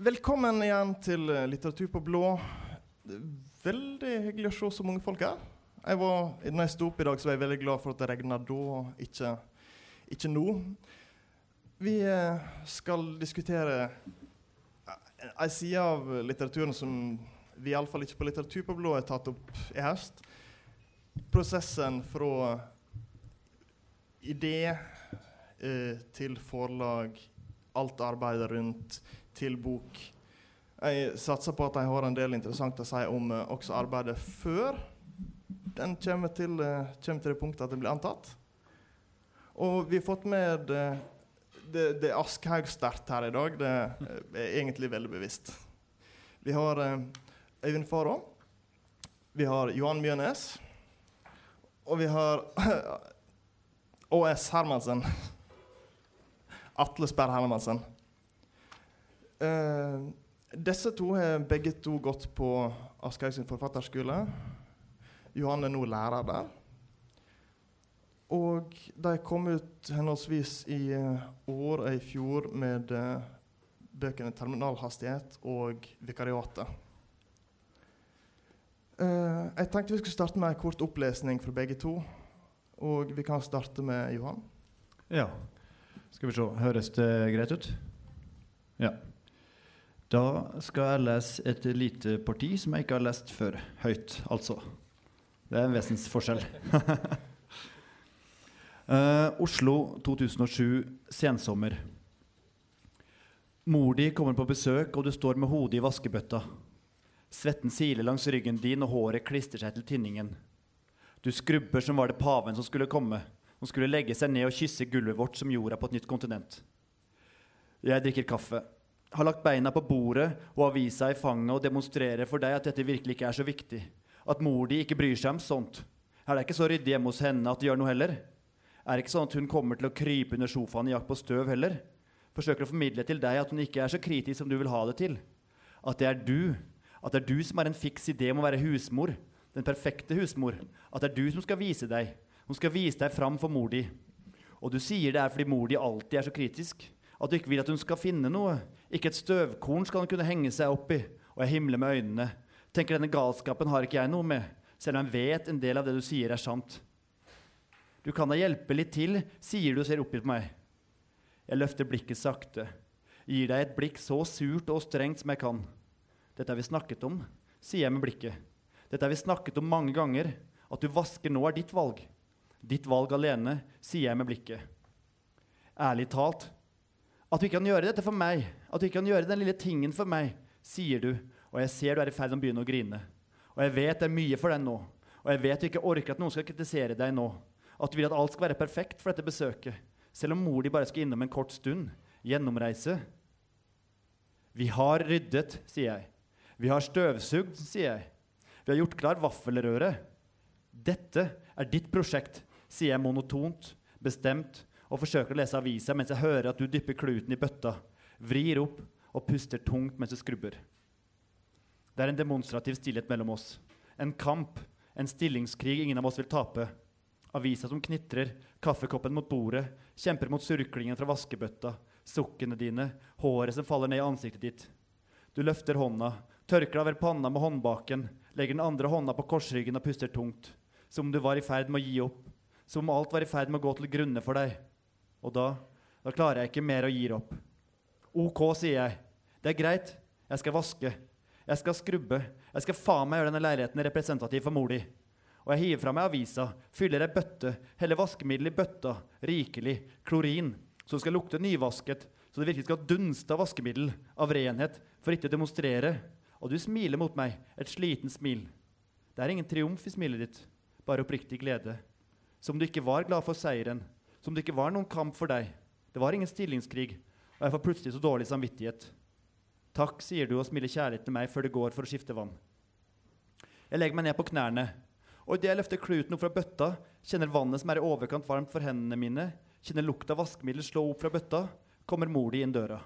Velkommen igjen til eh, Litteratur på blå. Veldig hyggelig å se så mange folk her. Jeg var, når jeg sto opp i dag, så var jeg veldig glad for at det regna da, og ikke, ikke nå. Vi eh, skal diskutere ei en side av litteraturen som vi iallfall ikke på Litteratur på blå har tatt opp i høst. Prosessen fra idé eh, til forlag, alt arbeidet rundt til bok. Jeg satser på at de har en del interessant å si om uh, også arbeidet før den kommer til, uh, kommer til det punktet at det blir antatt. Og vi har fått med det, det, det Aschehoug-stert her i dag. Det er egentlig veldig bevisst. Vi har uh, Øyvind Farå. Vi har Johan Mjønes. Og vi har ÅS Hermansen. Atle Sperr Hermansen. Uh, disse to har begge to gått på Aschehoug sin forfatterskole. Johan er nå lærer der. Og de kom ut henholdsvis i uh, år og i fjor med eh, bøkene 'Terminalhastighet' og 'Vikariatet'. jeg tenkte vi skulle starte med en kort opplesning fra begge to. Og vi kan starte med Johan. Ja. Skal vi se. Høres det greit ut? Ja. Da skal jeg lese et lite parti som jeg ikke har lest før. Høyt, altså. Det er en vesensforskjell. uh, Oslo 2007, sensommer. Mor di kommer på besøk, og du står med hodet i vaskebøtta. Svetten siler langs ryggen din, og håret klistrer seg til tinningen. Du skrubber som var det paven som skulle komme. Hun skulle legge seg ned og kysse gulvet vårt som jorda på et nytt kontinent. Jeg drikker kaffe har lagt beina på bordet og avisa i fanget og demonstrerer for deg at dette virkelig ikke er så viktig. At mor di ikke bryr seg om sånt. Er det ikke så ryddig hjemme hos henne at det gjør noe heller? Er det ikke sånn at hun kommer til å krype under sofaen i jakt på støv heller? Forsøker å formidle til deg at hun ikke er så kritisk som du vil ha det til. At det er du. At det er du som har en fiks idé om å være husmor. Den perfekte husmor. At det er du som skal vise deg. Hun skal vise deg fram for mor di. Og du sier det er fordi mor di alltid er så kritisk. At du ikke vil at hun skal finne noe. Ikke et støvkorn skal han kunne henge seg opp i. Og jeg himler med øynene. Tenker denne galskapen har ikke jeg noe med, selv om jeg vet en del av det du sier, er sant. Du kan da hjelpe litt til, sier du og ser oppgitt på meg. Jeg løfter blikket sakte, gir deg et blikk så surt og strengt som jeg kan. Dette har vi snakket om, sier jeg med blikket. Dette har vi snakket om mange ganger. At du vasker nå er ditt valg. Ditt valg alene, sier jeg med blikket. Ærlig talt, at du ikke kan gjøre dette for meg, at du ikke kan gjøre den lille tingen for meg, sier du, og jeg ser du er i ferd med å begynne å grine. Og jeg vet det er mye for deg nå, og jeg vet du ikke orker at noen skal kritisere deg nå. At du vil at alt skal være perfekt for dette besøket, selv om mor di bare skal innom en kort stund. Gjennomreise. Vi har ryddet, sier jeg. Vi har støvsugd, sier jeg. Vi har gjort klar vaffelrøret. Dette er ditt prosjekt, sier jeg monotont, bestemt og forsøker å lese avisa mens jeg hører at du dypper kluten i bøtta, vrir opp og puster tungt mens du skrubber. Det er en demonstrativ stillhet mellom oss. En kamp, en stillingskrig ingen av oss vil tape. Avisa som knitrer, kaffekoppen mot bordet, kjemper mot surklingen fra vaskebøtta, sukkene dine, håret som faller ned i ansiktet ditt. Du løfter hånda, tørker over panna med håndbaken, legger den andre hånda på korsryggen og puster tungt. Som om du var i ferd med å gi opp. Som om alt var i ferd med å gå til grunne for deg. Og da, da klarer jeg ikke mer og gir opp. OK, sier jeg. Det er greit. Jeg skal vaske. Jeg skal skrubbe. Jeg skal faen meg gjøre denne leiligheten representativ for mor di. Og jeg hiver fra meg avisa, fyller ei bøtte, heller vaskemiddel i bøtta, rikelig, klorin, så det skal lukte nyvasket, så det virkelig skal dunste av vaskemiddel, av renhet, for ikke å demonstrere. Og du smiler mot meg, et sliten smil. Det er ingen triumf i smilet ditt, bare oppriktig glede. Som du ikke var glad for seieren, som det ikke var noen kamp for deg. Det var ingen stillingskrig, og jeg får plutselig så dårlig samvittighet. Takk, sier du og smiler kjærlighet til meg før du går for å skifte vann. Jeg legger meg ned på knærne, og idet jeg løfter kluten opp fra bøtta, kjenner vannet som er i overkant varmt for hendene mine, kjenner lukta av vaskemiddel slå opp fra bøtta, kommer mor di inn døra.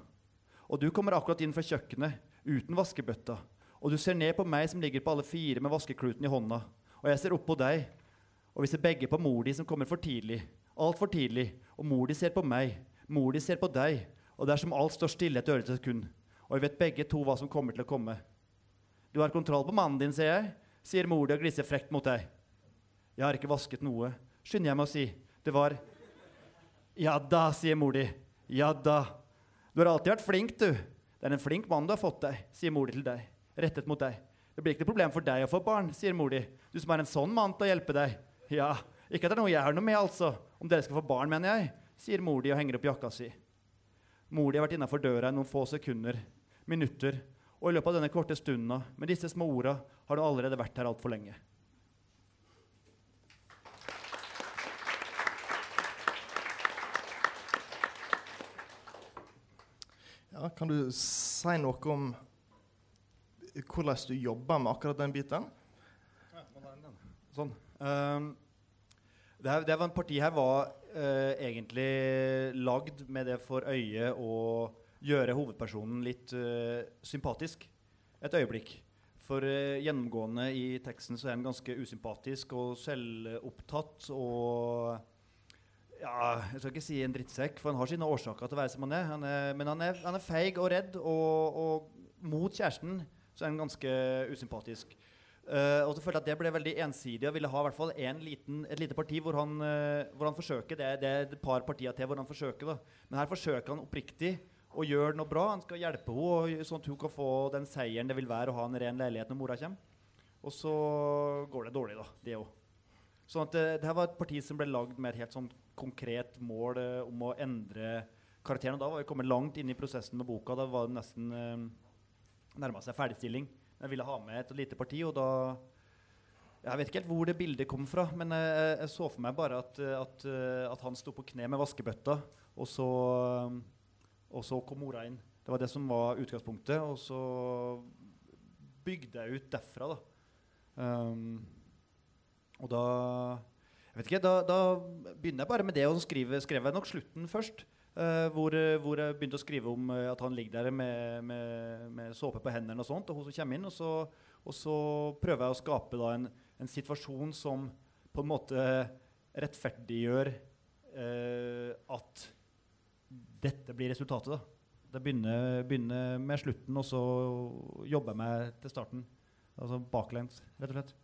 Og du kommer akkurat inn fra kjøkkenet, uten vaskebøtta, og du ser ned på meg som ligger på alle fire med vaskekluten i hånda, og jeg ser opp på deg, og vi ser begge på mor di som kommer for tidlig, altfor tidlig, og mor di ser på meg, mor di ser på deg, og det er som alt står stille et ørlite sekund. Og vi vet begge to hva som kommer til å komme. Du har kontroll på mannen din, sier jeg, sier mor di og gliser frekt mot deg. Jeg har ikke vasket noe, skynder jeg meg å si. Det var Ja da, sier mor di. Ja da. Du har alltid vært flink, du. Det er en flink mann du har fått deg, sier mor di til deg. Rettet mot deg. Det blir ikke noe problem for deg å få barn, sier mor di. Du som er en sånn mann til å hjelpe deg. Ja, ikke at det er noe jeg har noe med, altså. Om dere skal få barn, mener jeg, sier mor di og henger opp jakka si. Mor di har vært innafor døra i noen få sekunder, minutter, og i løpet av denne korte stunden med disse små orda har du allerede vært her altfor lenge. Ja, kan du si noe om hvordan du jobber med akkurat den biten? Sånn. Um, det, her, det parti her var uh, egentlig lagd med det for øye å gjøre hovedpersonen litt uh, sympatisk et øyeblikk. For uh, gjennomgående i teksten så er han ganske usympatisk og selvopptatt og ja, jeg skal ikke si en drittsekk, for han har sine årsaker til å være som han er. Han er men han er, han er, feig og redd, og, og mot kjæresten så er han ganske usympatisk. Uh, og så følte jeg at Det ble veldig ensidig og ville ha i hvert fall en liten, et lite parti hvor han, uh, hvor han forsøker. Det, det, er et par partier til hvor han forsøker. da. Men her forsøker han oppriktig å gjøre noe bra. Han skal hjelpe henne sånn at hun kan få den seieren det vil være å ha en ren leilighet når mora kommer. Og så går det dårlig, da. Det òg. Sånn at det, her var et parti som ble lagd med et helt sånn konkret mål om å endre karakteren. Og da var vi kommet langt inn i prosessen med boka. Da var det nesten uh, nærma seg ferdigstilling. Jeg ville ha med et lite parti, og da Jeg vet ikke helt hvor det bildet kom fra, men jeg, jeg så for meg bare at, at, at han sto på kne med vaskebøtta, og så, og så kom mora inn. Det var det som var utgangspunktet, og så bygde jeg ut derfra, da. Um, og da jeg vet ikke, da, da, begynner jeg bare med det, og så skrev jeg nok slutten først. Uh, hvor, hvor, jeg begynte å skrive om uh, at han ligger der med, med, med, såpe på hendene, og sånt, og hun som kommer inn. Og så, og så prøver jeg å skape da, en, en, situasjon som på en måte rettferdiggjør uh, at dette blir resultatet. da. Det begynner, begynner, med slutten, og så jobber jeg meg til starten. Altså baklengs, rett og slett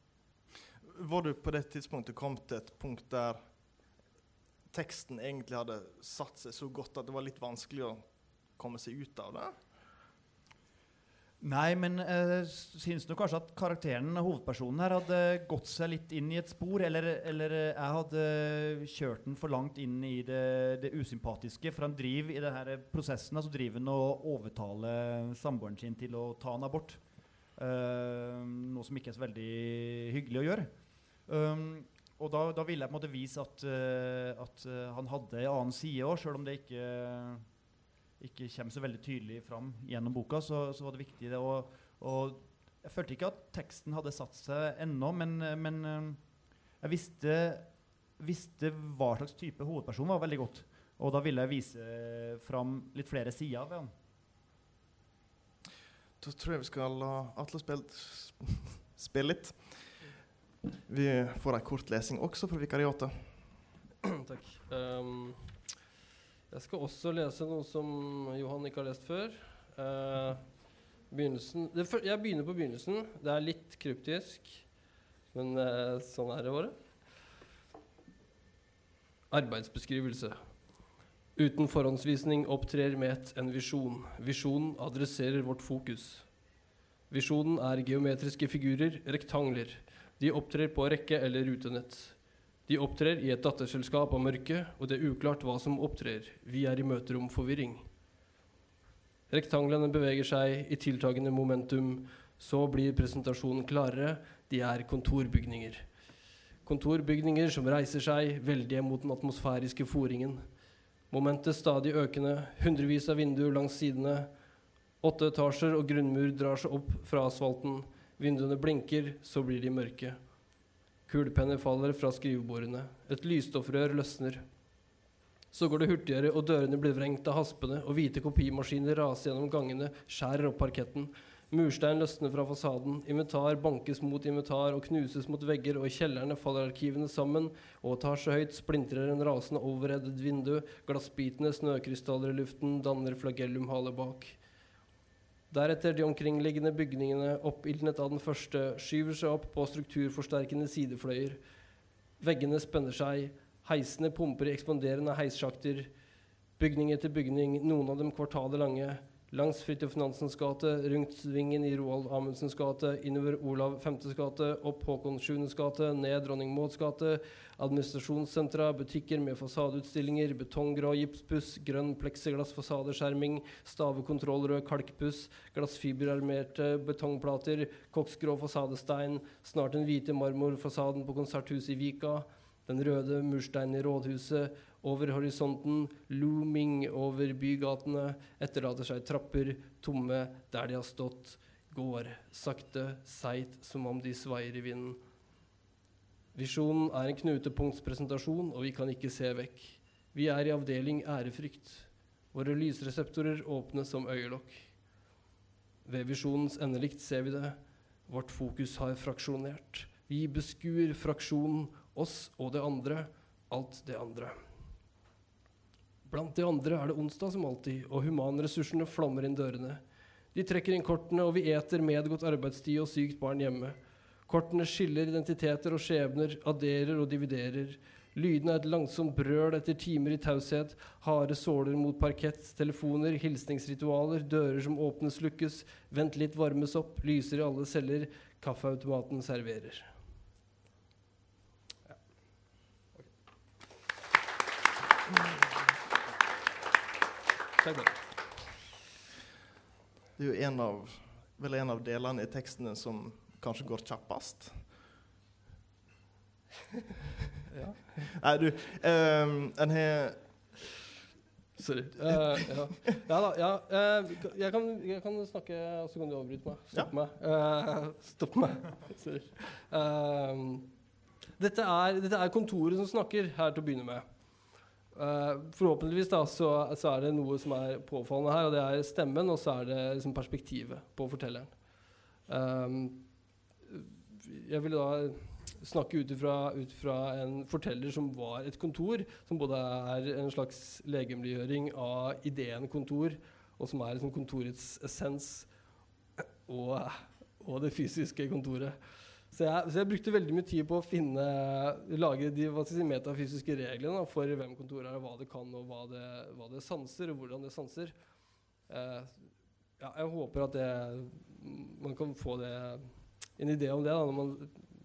var du på det tidspunktet kommet til et punkt der teksten egentlig hadde satt seg så godt at det var litt vanskelig å komme seg ut av det? Nei, men jeg eh, syns nok kanskje at karakteren, hovedpersonen her, hadde gått seg litt inn i et spor. Eller, eller jeg hadde kjørt den for langt inn i det, det usympatiske. For han driver i denne prosessen altså driver han og overtaler samboeren sin til å ta en abort. Eh, noe som ikke er så veldig hyggelig å gjøre. Um, og da, da, ville jeg på en måte vise at, uh, at uh, han hadde en annen side òg, sjøl om det ikke, ikke kommer så veldig tydelig fram gjennom boka. Så, så var det viktig det. Og, og, jeg følte ikke at teksten hadde satt seg ennå, men, men uh, jeg visste, visste, hva slags type hovedperson var veldig godt. Og da ville jeg vise fram litt flere sider ved han. Da tror jeg vi skal la Atle spille, spille litt. Vi får en kort lesing også fra vikariatet. Takk. Um, jeg skal også lese noe som Johan ikke har lest før. Uh, jeg begynner på begynnelsen. Det er litt kryptisk, men uh, sånn er det bare. Arbeidsbeskrivelse. Uten forhåndsvisning opptrer Met en visjon. Visjonen adresserer vårt fokus. Visjonen er geometriske figurer, rektangler. De opptrer på rekke eller rutenett. De opptrer i et datterselskap av mørke, og det er uklart hva som opptrer. Vi er i møterom forvirring. Rektanglene beveger seg i tiltagende momentum. Så blir presentasjonen klarere. De er kontorbygninger. Kontorbygninger som reiser seg, veldige mot den atmosfæriske foringen. Momentet stadig økende, hundrevis av vinduer langs sidene. Åtte etasjer og grunnmur drar seg opp fra asfalten. Vinduene blinker, så blir de mørke. Kulepenner faller fra skrivebordene. Et lysstoffrør løsner. Så går det hurtigere, og dørene blir vrengt av haspene, og hvite kopimaskiner raser gjennom gangene, skjærer opp parketten. Murstein løsner fra fasaden, inventar bankes mot inventar og knuses mot vegger, og i kjellerne faller arkivene sammen, og tar så høyt splintrer en rasende overreddet vindu, glassbitene snøkrystaller i luften danner flagellumhale bak. Deretter de omkringliggende bygningene, oppildnet av den første, skyver seg opp på strukturforsterkende sidefløyer. Veggene spenner seg, heisene pumper i ekspanderende heissjakter. Bygning etter bygning, noen av dem kvartaler lange. Langs Fridtjof Nansens gate, rundt svingen i Roald Amundsens gate, innover Olav 5.s gate, opp Håkon 7.s gate, ned Dronning Mauds gate, administrasjonssentra, butikker med fasadeutstillinger, betonggrå gipsbuss, grønn pleksiglassfasadeskjerming, stavekontrollrød kalkbuss, glassfiberarmerte betongplater, koksgrå fasadestein, snart den hvite marmorfasaden på Konserthuset i Vika, den røde mursteinen i rådhuset, over horisonten, looming over bygatene, etterlater seg trapper, tomme der de har stått, går sakte, seigt, som om de svaier i vinden. Visjonen er en knutepunktspresentasjon, og vi kan ikke se vekk. Vi er i avdeling ærefrykt. Våre lysreseptorer åpnes som øyelokk. Ved visjonens endelikt ser vi det. Vårt fokus har fraksjonert. Vi beskuer fraksjonen, oss og det andre, alt det andre. Blant de andre er det onsdag som alltid, og humanressursene flommer inn dørene. De trekker inn kortene, og vi eter medgått arbeidstid og sykt barn hjemme. Kortene skiller identiteter og skjebner, adderer og dividerer. Lydene er et langsomt brøl etter timer i taushet, harde såler mot parkett, telefoner, hilsningsritualer, dører som åpnes, lukkes, vent litt, varmes opp, lyser i alle celler, kaffeautomaten serverer. Ja. Okay. Takk for det. Det er jo en av, vel en av delene i tekstene som kanskje går kjappest. ja. Nei, du um, En har Sorry. Uh, ja. ja. da. Ja. Uh, jeg, kan, jeg, kan, snakke, og så kan du avbryte meg. Stopp ja. meg. Uh, stopp meg. Sorry. Dette er, dette er kontoret som snakker her til å begynne med. Uh, forhåpentligvis da, så, så, er det noe som er påfallende her, og det er stemmen, og så er det liksom perspektivet på fortelleren. Um, jeg vil da snakke ut fra en forteller som var et kontor, som både er en slags legemliggjøring av ideen kontor, og som er liksom kontorets essens, og, og det fysiske kontoret. Så jeg, så jeg, brukte veldig mye tid på å finne, lage de si, metafysiske reglene for hvem kontoret er, hva det kan, og hva det, hva det sanser, og hvordan det sanser. Eh, ja, jeg håper at det, man kan få det, en idé om det da, når man,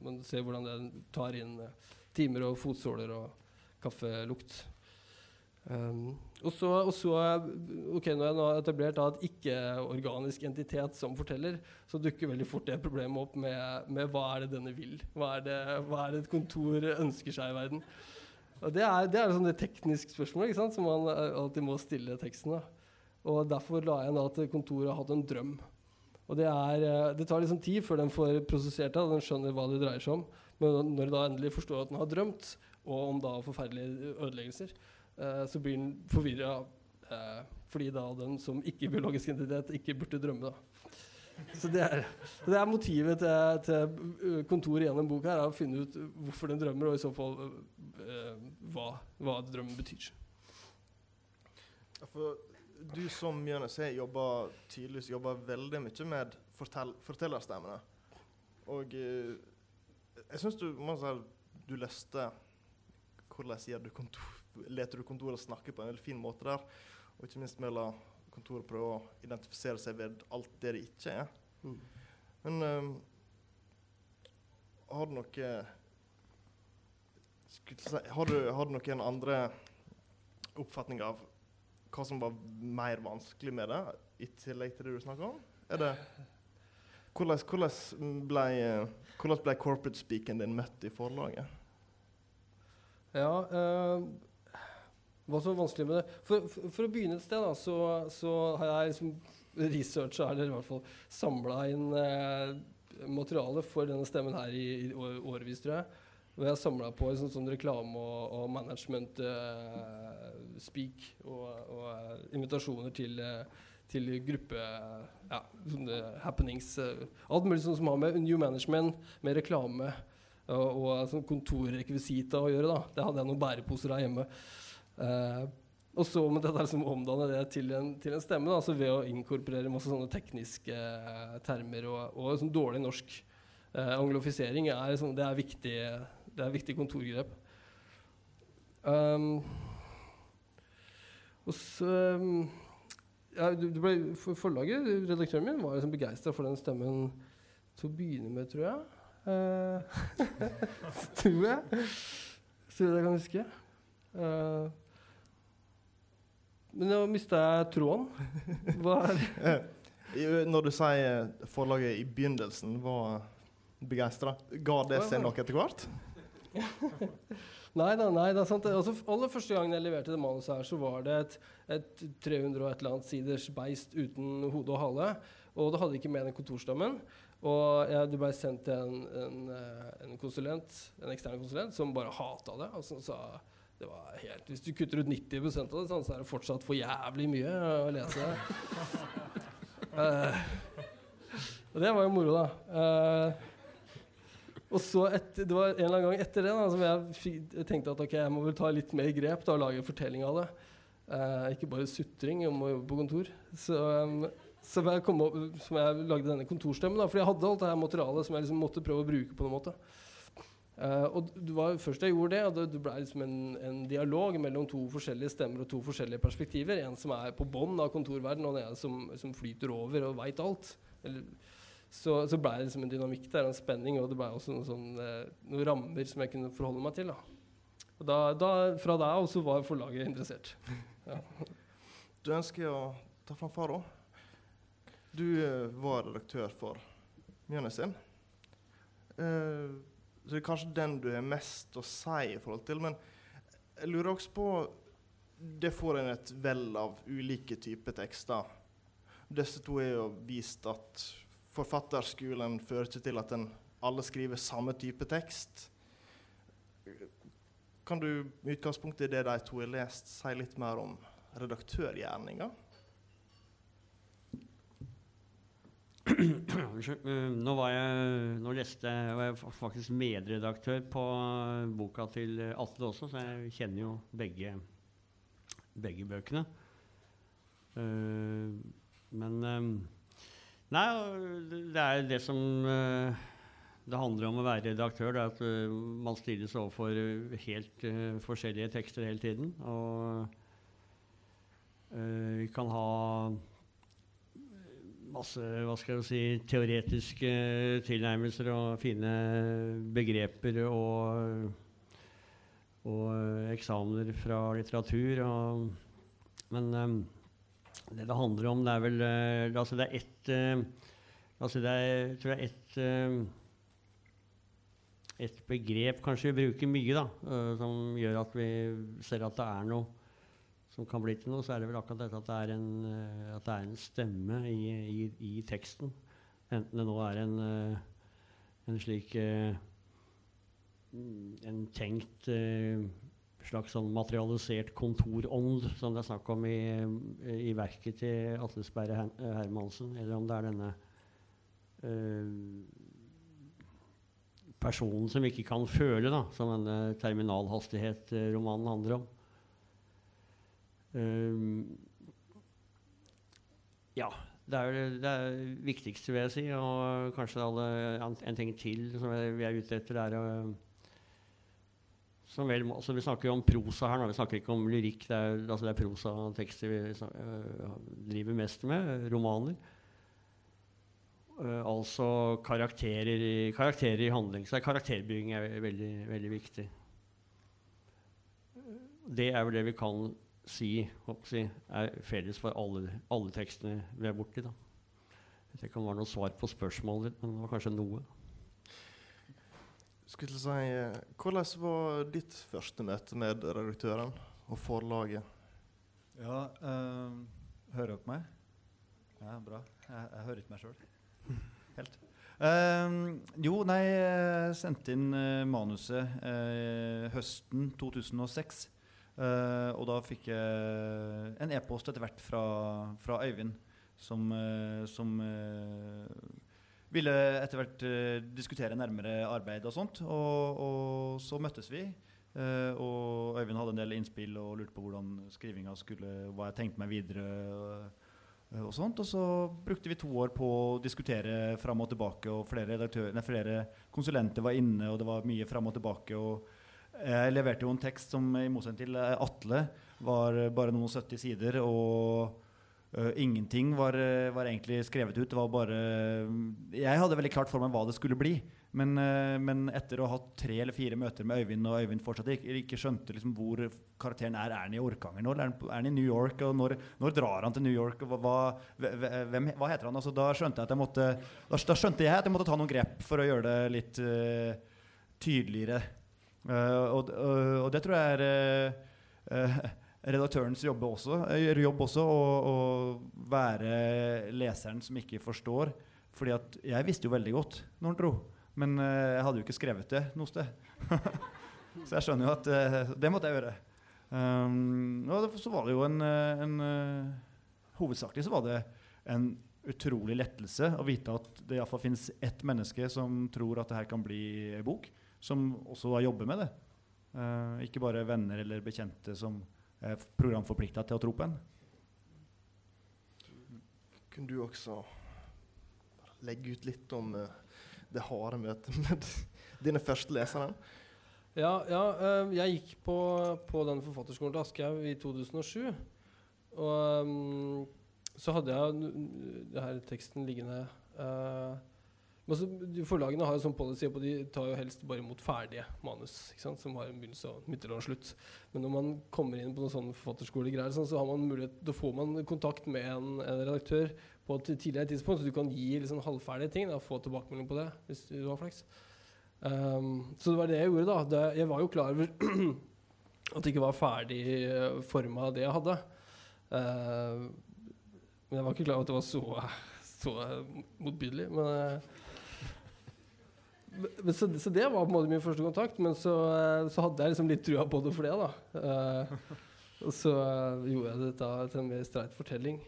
man ser hvordan det tar inn eh, timer og fotsåler og kaffelukt. Um, og så, og så ok, Når jeg nå har etablert da, et ikke-organisk entitet som forteller, så dukker veldig fort det problemet opp med, med hva er det denne vil? Hva er det, hva er det et kontor ønsker seg i verden? Og Det er, det er sånn et teknisk spørsmål ikke sant, som man alltid må stille teksten. Da. Og Derfor la jeg da at kontoret har hatt en drøm. Og Det, er, det tar liksom tid før den får prosessert det, den skjønner hva det dreier seg om. Men når den endelig forstår at den har drømt, og om da forferdelige ødeleggelser, så blir den forvirra uh, fordi da den som ikke-biologisk identitet ikke burde drømme. da. Så det er, det er motivet til, til, kontoret gjennom boka er å finne ut hvorfor den drømmer, og i så fall hva, hva drømmen betyr. For du som Jonas har jobba tydeligvis jobba veldig mye med fortell, fortellerstemmene. Og jeg syns du, du leste hvordan gjør du kontor leter du kontoret snakke på en veldig fin måte der. Og ikke minst med å la kontoret prøve å identifisere seg ved alt det det ikke er. Mm. Men um, har du noe har du, har du noen andre oppfatning av hva som var mer vanskelig med det, i tillegg til det du snakker om? Er det hvordan, hvordan, ble, hvordan ble corporate speaken din møtt i forlaget? Ja, uh, hva som er vanskelig med det? For, for, for å begynne et sted, da, så, så har jeg liksom researcha, eller i hvert fall samla inn eh, materiale for denne stemmen her i, i årevis, tror jeg. Og jeg samla på sånn, sånn reklame og, og management eh, og, og uh, invitasjoner til, uh, til gruppe ja, sånne happenings. Uh, alt mulig sånn som har med new management, med reklame og, og sånn kontorrekvisita å gjøre. da. Det hadde jeg noen bæreposer her hjemme. Uh, Og så måtte jeg liksom omdanne det til en, til en stemme, da, altså ved å inkorporere masse sånne tekniske eh, termer og, og sånn dårlig norsk. uh, anglofisering er, sånn, det er viktig, det er viktig kontorgrep. Um, og så um, ja, du ble, for Forlaget, redaktøren min, var liksom begeistra for den stemmen til å begynne med, tror jeg. Uh, tror jeg. Så vidt jeg kan huske. Uh, men nå mista jeg tråden. Hva er det? Eh, Når du sier forlaget i begynnelsen var begeistra, ga det seg nok etter hvert? Nei da, nei, det er sant. Altså, aller første gangen jeg leverte det manuset her, så var det et, et 300 og et eller annet siders beist uten hode og hale. Og det hadde ikke med den kontorstammen. Og jeg, det ble sendt til en, en, eh, en, konsulent, en ekstern konsulent som bare hata det. Og som sa det var helt, Hvis du kutter ut 90% av det, sånn, så er det fortsatt for jævlig mye å lese. uh, og det var jo moro, da. Uh, og så et, Det var en eller annen gang etter det da, som jeg, jeg tenkte at ok, jeg må vel ta litt mer grep da, og lage en fortelling av det. Uh, ikke bare sutring om å jobbe på kontor. Så, um, så jeg, opp, som jeg lagde denne kontorstemmen. Da, fordi jeg hadde alt det her materialet som jeg liksom måtte prøve å bruke på noen måte. Uh, og det var først jeg gjorde det, og det, det ble liksom en, en, dialog mellom to forskjellige stemmer og to forskjellige perspektiver. En som er på bånn av kontorverdenen, og en som, som flyter over og veit alt. Eller, så, så ble det liksom en dynamikk der, en spenning, og det ble også noen, sånn, uh, noen rammer som jeg kunne forholde meg til. Da. Og da, da, fra da av så var forlaget interessert. Ja. Du ønsker å ta fram far òg. Du uh, var redaktør for Mjønesin. Uh, så det er kanskje den du har mest å si i forhold til. Men jeg lurer også på Det får en et vell av ulike typer tekster. Disse to er jo vist at forfatterskolen fører ikke til at en alle skriver samme type tekst. Kan du med utgangspunkt i det de to har lest, si litt mer om redaktørgjerninga? Eh, nå var jeg Nå leste var jeg faktisk medredaktør på boka til Atle også, så jeg kjenner jo begge, begge bøkene. Uh, men um, Nei, det er det som uh, det handler om å være redaktør. Det er at man stilles overfor helt forskjellige tekster hele tiden. Og vi kan ha masse hva skal jeg si, teoretiske tilnærmelser og fine begreper og, og eksamener fra litteratur. Og, men um, det det handler om, det er vel uh, altså Det er ett uh, altså det er, tror er ett uh, et begrep kanskje vi bruker mye, da, som gjør at vi ser at det er noe som kan bli til noe, så er det vel akkurat dette at det er en, eh, det er en stemme i, i, i, teksten. Enten det nå er en, eh, en slik eh, En tenkt slags sånn materialisert kontorånd som det er snakk om i, i verket til Atle Sperre Hermansen, eller om det er denne personen som ikke kan føle, da, som denne terminalhastighet-romanen handler om. Um, ja. Det er det er viktigste, vil jeg si. Og kanskje alle, en, ting til som vi er ute etter, er å vel, altså vi snakker jo om prosa her nå, vi snakker ikke om lyrikk. Det er, altså det er prosatekster vi snakker, uh, driver mest med. Romaner. Uh, altså karakterer, karakterer, i handling. Så karakterbygging er veldig, veldig viktig. Det er vel det vi kan si, si, er felles for alle, alle, tekstene vi er borti. Da. Jeg vet ikke om det var noe svar på spørsmålet men det var kanskje noe. Skulle si, eh, Hvordan var ditt første møte med redaktøren og forlaget? Ja, øh, hører dere meg? Ja, bra. Jeg, jeg hører ikke meg sjøl. Helt. Uh, jo, nei, jeg sendte inn uh, manuset uh, høsten 2006. Uh, og da fikk jeg en e-post etter hvert fra, fra Øyvind, som, uh, som uh, ville etter hvert diskutere nærmere arbeid og sånt. Og, og, så møttes vi og Øyvind hadde en del innspill og lurte på hvordan skrivinga skulle Hva jeg tenkte meg videre. og sånt, og så brukte vi to år på å diskutere fram og tilbake. og Flere, nei, flere konsulenter var inne, og det var mye fram og tilbake. og Jeg leverte jo en tekst som i motsetning til eh, Atle var bare noen og 70 sider. og Uh, ingenting var, var egentlig skrevet ut. Det var bare Jeg hadde veldig klart for meg hva det skulle bli. Men, uh, men etter å ha hatt tre eller fire møter med Øyvind, og Øyvind fortsatt ikke, ikke skjønte liksom hvor karakteren er Er han i Orkanger nå, eller er han, i New York? Og når, når drar han til New York? Og hva, hvem, hva heter han? Altså, da, skjønte jeg jeg måtte, da skjønte jeg at jeg måtte ta noen grep for å gjøre det litt uh, tydeligere. Uh, og, og, og det tror jeg er uh, redaktørens jobb også, eh, jobb også å, å være leseren som ikke forstår. Fordi at jeg visste jo veldig godt når han dro, men eh, jeg hadde jo ikke skrevet det noe sted. så jeg skjønner jo at eh, det måtte jeg gjøre. Um, og så var det jo en, eh, en eh, Hovedsakelig så var det en utrolig lettelse å vite at det iallfall finnes ett menneske som tror at det her kan bli bok, som også da jobber med det. Uh, ikke bare venner eller bekjente som er programforplikta til å tro på en. Kunne du også legge ut litt om uh, det harde møtet med dine første lesere? Ja, ja uh, jeg gikk på, på den forfatterskolen til Aschehoug i 2007. Og um, så hadde jeg denne teksten liggende eh, men så, Forlagene har jo sånn policy på de tar jo helst bare imot ferdige manus. Som har en begynnelse, og midt og slutt. Men når man kommer inn på noen sånne forfatterskolegreier, sånn, så har man mulighet, da får man kontakt med en, en redaktør på et tidligere tidspunkt, så du kan gi liksom halvferdige ting. Da, få tilbakemelding på det, hvis du har flaks. Um, så det var det jeg gjorde, da. Det, jeg var jo klar over at det ikke var ferdig uh, forma, det jeg hadde. Uh, men jeg var ikke klar over at det var så, så motbydelig. Men, uh, så, så det var på en måte min første kontakt. Men så, uh, så hadde jeg liksom litt trua på det for det, da. Uh, og så uh, gjorde jeg dette til en mer streit fortelling.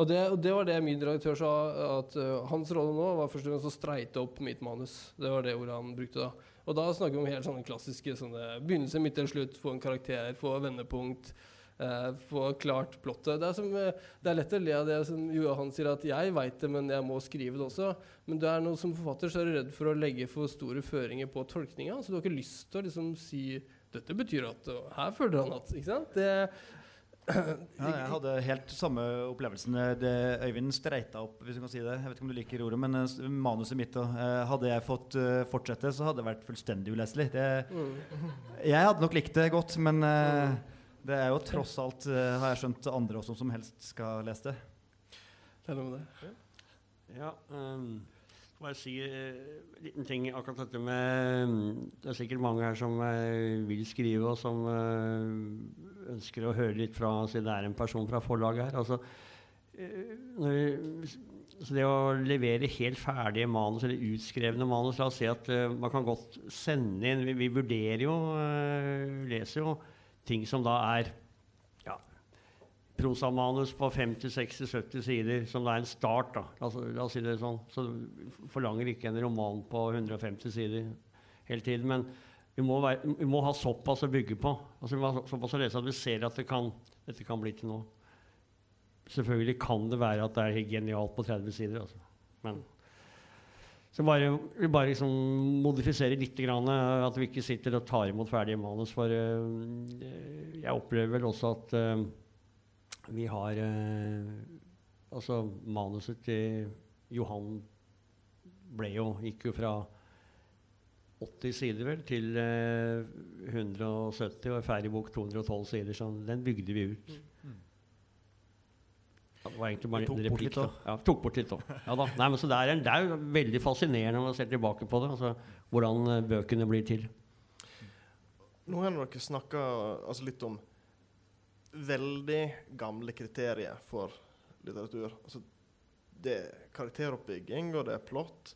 Og det, og det var det min redaktør sa, at uh, hans rolle nå var først og fremst å streite opp mitt manus. Det var det ordet han brukte da. Og da snakker vi om helt sånne klassiske sånne begynnelse, midt eller slutt, få en karakter, få vendepunkt. Uh, få klart plottet. Det er, som, uh, det er lett å le av det som Johan sier, at jeg veit det, men jeg må skrive det også. Men du er noe som forfatter så er du redd for å legge for store føringer på tolkninga. Så du har ikke lyst til å liksom si dette betyr at Her føler han at Ikke sant? Det, Ja, jeg hadde helt samme opplevelsen. Det Øyvind streita opp, hvis du kan si det. Jeg vet ikke om du liker ordet, men eh, manuset mitt og, eh, Hadde jeg fått eh, fortsette, så hadde det vært fullstendig uleselig. Det, mm. jeg hadde nok likt det godt, men eh, det er jo tross alt, uh, har jeg skjønt, andre også som helst skal lese det. det er noe med det. Ja, um, får jeg si en liten ting akkurat dette med Det er sikkert mange her som uh, vil skrive, og som eh, ønsker å høre litt fra siden det er en person fra forlaget her. Altså, eh, når, så det å levere helt ferdige manus, eller utskrevne manus La oss si at eh, man kan godt sende inn Vi, vi vurderer jo, eh, leser jo ting som da er ja, prosamanus på 50-60-70 sider, som det er en start. da. La oss, la oss si det sånn. Så du forlanger ikke en roman på 150 sider hele tiden. Men vi må, være, vi må ha såpass å bygge på. Altså, vi må ha såpass å lese at vi ser at det kan, dette kan bli til noe. Selvfølgelig kan det være at det er genialt på 30 sider. Altså. Men så bare, vi bare liksom modifisere litt. Grann, eh, at vi ikke sitter og tar imot ferdige manus. For eh, jeg opplever vel også at eh, vi har Altså, manuset til Johan ble jo Gikk jo fra 80 sider vel til eh, 170 og er ferdig bok 212 sider. Så den bygde vi ut. Ja, Det var egentlig bare en bort replikk. da. Ja, tok bort litt òg. Ja. Nei, men så det, er en, det er jo veldig fascinerende når man ser tilbake på det. Altså, hvordan eh, bøkene blir til. Nå har dere snakka altså litt om veldig gamle kriterier for litteratur. Altså, det er karakteroppbygging, og det er plott.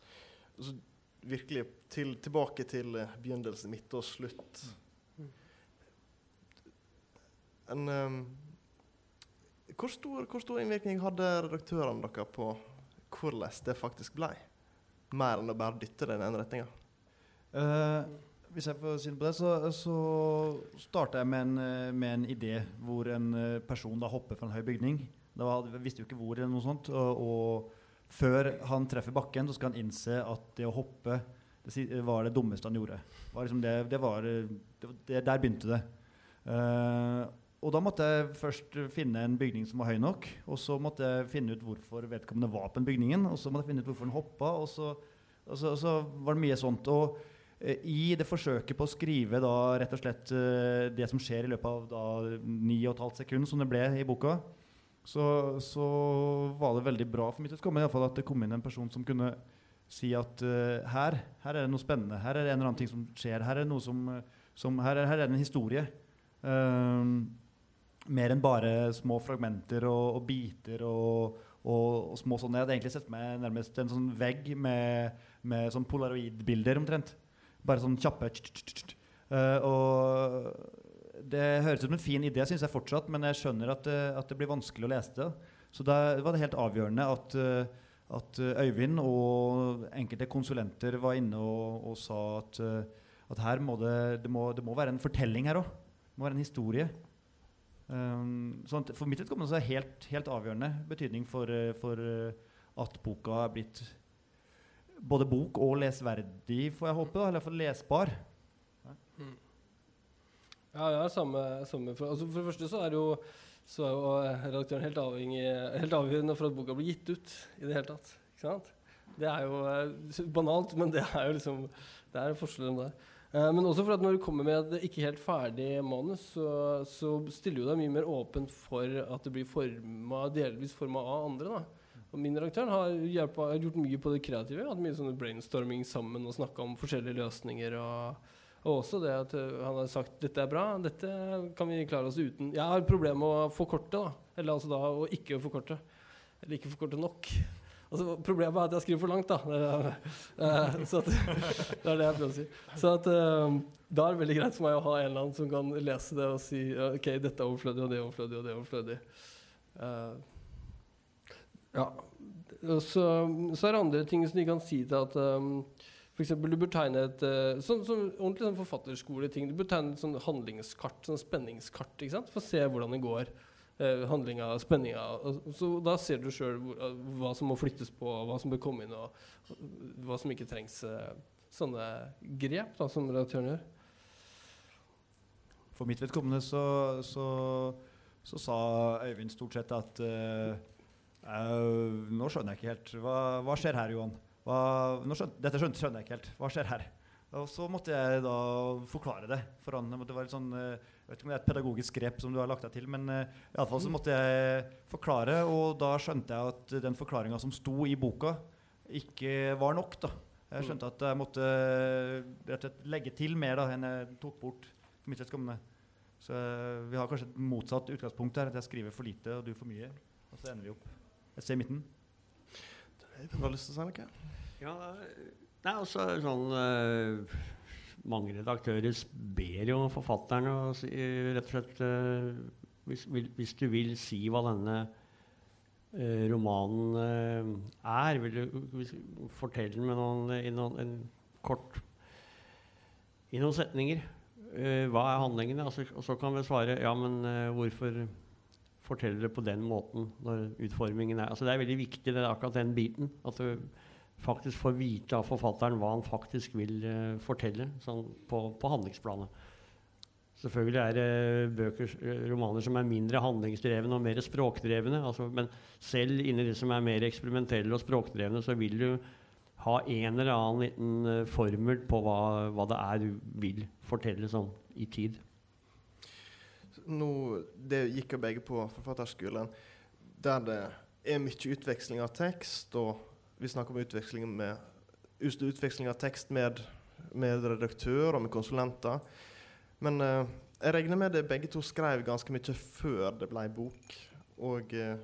Altså, virkelig til, tilbake til eh, begynnelse, midt og slutt. En, ehm, hvor, stor, hvor stor innvirkning hadde redaktørene deres på hvordan det faktisk ble? Mer enn å bare dytte det i den retninga. Uh, hvis jeg får si det på det, så, så starta jeg med en, eh, med en idé hvor en eh, person da hopper fra en høy bygning. Da visste jo ikke hvor, eller noe sånt. Og, og før han treffer bakken, så skal han innse at det å hoppe det var det dummeste han gjorde. Var liksom det, det var, eh, det, der begynte det. Eh, og da måtte jeg først finne en bygning som var høy nok. Og så måtte jeg finne ut hvorfor vedkommende var på den bygningen. Og så måtte jeg finne ut hvorfor den hoppa. Og så, og så, og så var det mye sånt. Og eh, i det forsøket på å skrive da rett og slett eh, det som skjer i løpet av da ni og et halvt sekund, som det ble i boka, så, så var det veldig bra for mitt vedkommende i hvert fall at det kom inn en person som kunne si at eh, her, her er det noe spennende. Her er det en eller annen ting som skjer. Her er noe som, som her, er, her er det en historie. Ehm, mer enn bare små fragmenter og, og biter og, og, og små sånne. Jeg hadde egentlig sett meg nærmest en sånn vegg med, med sånn polaroidbilder omtrent. Bare sånn kjappe tsk, tsk, tsk. Eh, Og det høres ut som en fin idé, syns jeg fortsatt, men jeg skjønner at det, at det blir vanskelig å lese det. Så da var det helt avgjørende at, eh, at eh, Øyvind og enkelte konsulenter var inne og, og sa at, eh, at her må det, det, må, det må være en fortelling her òg. Det må være en historie. Um, sånn for mitt vedkommende er det helt, helt avgjørende betydning for, eh, for eh, at boka er blitt både bok og lesverdig, får jeg håpe. da, Eller iallfall lesbar. Ja, ja, samme, samme for, altså for det første så er jo, så er jo eh, redaktøren helt, avhengig, helt avgjørende for at boka blir gitt ut i det hele tatt. Ikke sant? Det er jo banalt, men det er jo liksom Det er forskjellen der. Eh, men også for at når du kommer med et ikke helt ferdig manus, så, så stiller du deg mye mer åpent for at det blir forma, delvis forma av andre. da. Og min redaktør har, har gjort mye på det kreative. Hatt mye sånne brainstorming sammen og snakka om forskjellige løsninger. og og også det at uh, han har sagt dette er bra, dette kan vi klare oss uten. Jeg har problemer med å forkorte, da. Eller altså da å ikke forkorte. Eller ikke forkorte nok. Altså, problemet er at jeg skriver for langt, da. Eh, så at, det er det jeg prøver å si. Så at, eh, da er det veldig greit for meg å ha en eller annen som kan lese det og si OK, dette er overflødig, og det er overflødig, og det er overflødig. Eh, ja. Så, så er det andre ting som de kan si til at eksempel, du bør tegne et sånn, sånn ordentlig sånn forfatterskoleting. Du bør tegne et sånn handlingskart, sånn spenningskart, ikke sant? for å se hvordan det går. Uh, handlinga, spenninga. Så da ser du sjøl hva som må flyttes på, hva som bør komme inn, og hva som ikke trengs. uh, sånne grep da, som redaktøren gjør. For mitt vedkommende så, så, så sa Øyvind stort sett at uh, uh, Nå skjønner jeg ikke helt. Hva, hva skjer her, Johan? Hva, nå skjøn, dette skjønner, skjønner jeg ikke helt. Hva skjer her? Og så måtte jeg da forklare det for han. Det var litt sånn, eh, jeg vet ikke om det er et pedagogisk grep som du har lagt deg til, men uh, iallfall så måtte jeg forklare, og da skjønte jeg at den forklaringa som sto i boka, ikke var nok. da. Jeg skjønte at jeg måtte eh, rett og slett legge til mer da, enn jeg tok bort for mitt vedkommende. Så eh, vi har kanskje et motsatt utgangspunkt her, at jeg skriver for lite og du for mye. Og så ender vi opp et sted i midten. Du har lyst til å si noe? Ja, det er også sånn uh, Mange redaktører ber jo forfatterne å si, rett og slett uh, hvis, vil, hvis du vil si hva denne eh, romanen er, vil du hvis, fortelle den med noen, i noen, en kort I noen setninger. Hva er handlingen? Altså, og så kan vi svare ja, men hvorfor forteller det på den måten når utformingen er Altså Det er veldig viktig, det er akkurat den biten. At du faktisk får vite av forfatteren hva han faktisk vil uh, fortelle sånn på, på handlingsplanet. Selvfølgelig er det bøker, eh, romaner som er mindre handlingsdrevne og mer språkdrevne. Altså, men selv inni det som er mer eksperimentelle og språkdrevne, så vil du ha en eller annen liten eh, formel på hva, hva det er du vil fortelle sånn i tid. Nå, det gikk jo begge på forfatterskolen, der det er mye utveksling av tekst, og vi snakker om utveksling, med, utveksling av tekst med, med redaktør og med konsulenter. Men eh, jeg regner med det begge to skrev ganske mye før det ble bok. Og eh,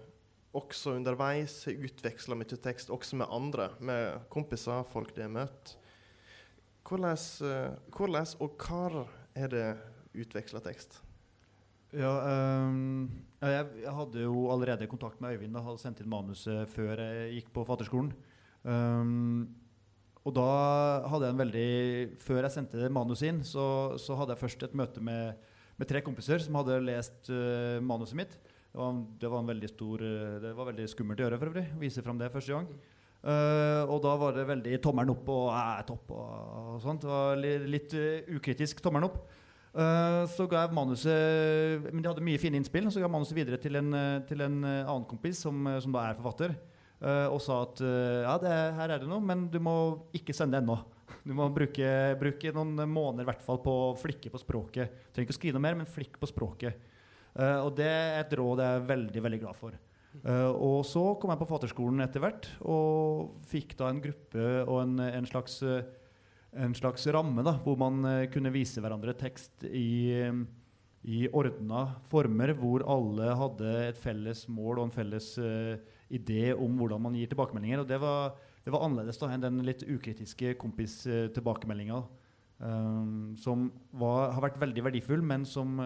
også underveis utveksla mye tekst, også med andre, med kompiser, folk de har møtt. Hvordan, eh, hvordan og hvor er det utveksla tekst? Ja, um jeg, jeg hadde jo allerede kontakt med Øyvind og hadde sendt inn manuset før jeg gikk på fatterskolen. Um, og da hadde jeg en veldig Før jeg sendte manuset inn, så, så hadde jeg først et møte med, med tre kompiser som hadde lest uh, manuset mitt. Det var, det var, en veldig stor uh, Det var veldig skummelt å gjøre, for øvrig. Vise fram det første gang. Uh, og da var det veldig tommelen opp og topp og, og, sånt. Det var litt, litt ukritisk tommelen opp. Så ga jeg manuset Men de hadde mye fine innspill. Så ga jeg manuset videre til en, til en annen kompis som, som da er forfatter. Uh, og sa at uh, ja, det, her er det noe, men du må ikke sende det ennå. Du må bruke, bruke noen måneder i hvert fall på å flikke på språket. Trenger ikke å skrive noe mer, men flikk på språket. Uh, og det er et råd jeg er veldig veldig glad for. og så kom jeg på Fatterskolen etter hvert og fikk da en gruppe og en, en slags, en slags ramme da, hvor man kunne vise hverandre tekst i, i ordna former, hvor alle hadde et felles mål og en felles uh, idé om hvordan man gir tilbakemeldinger. Og det var, det var annerledes da enn den litt ukritiske kompistilbakemeldinga. Um, som var, har vært veldig verdifull, men som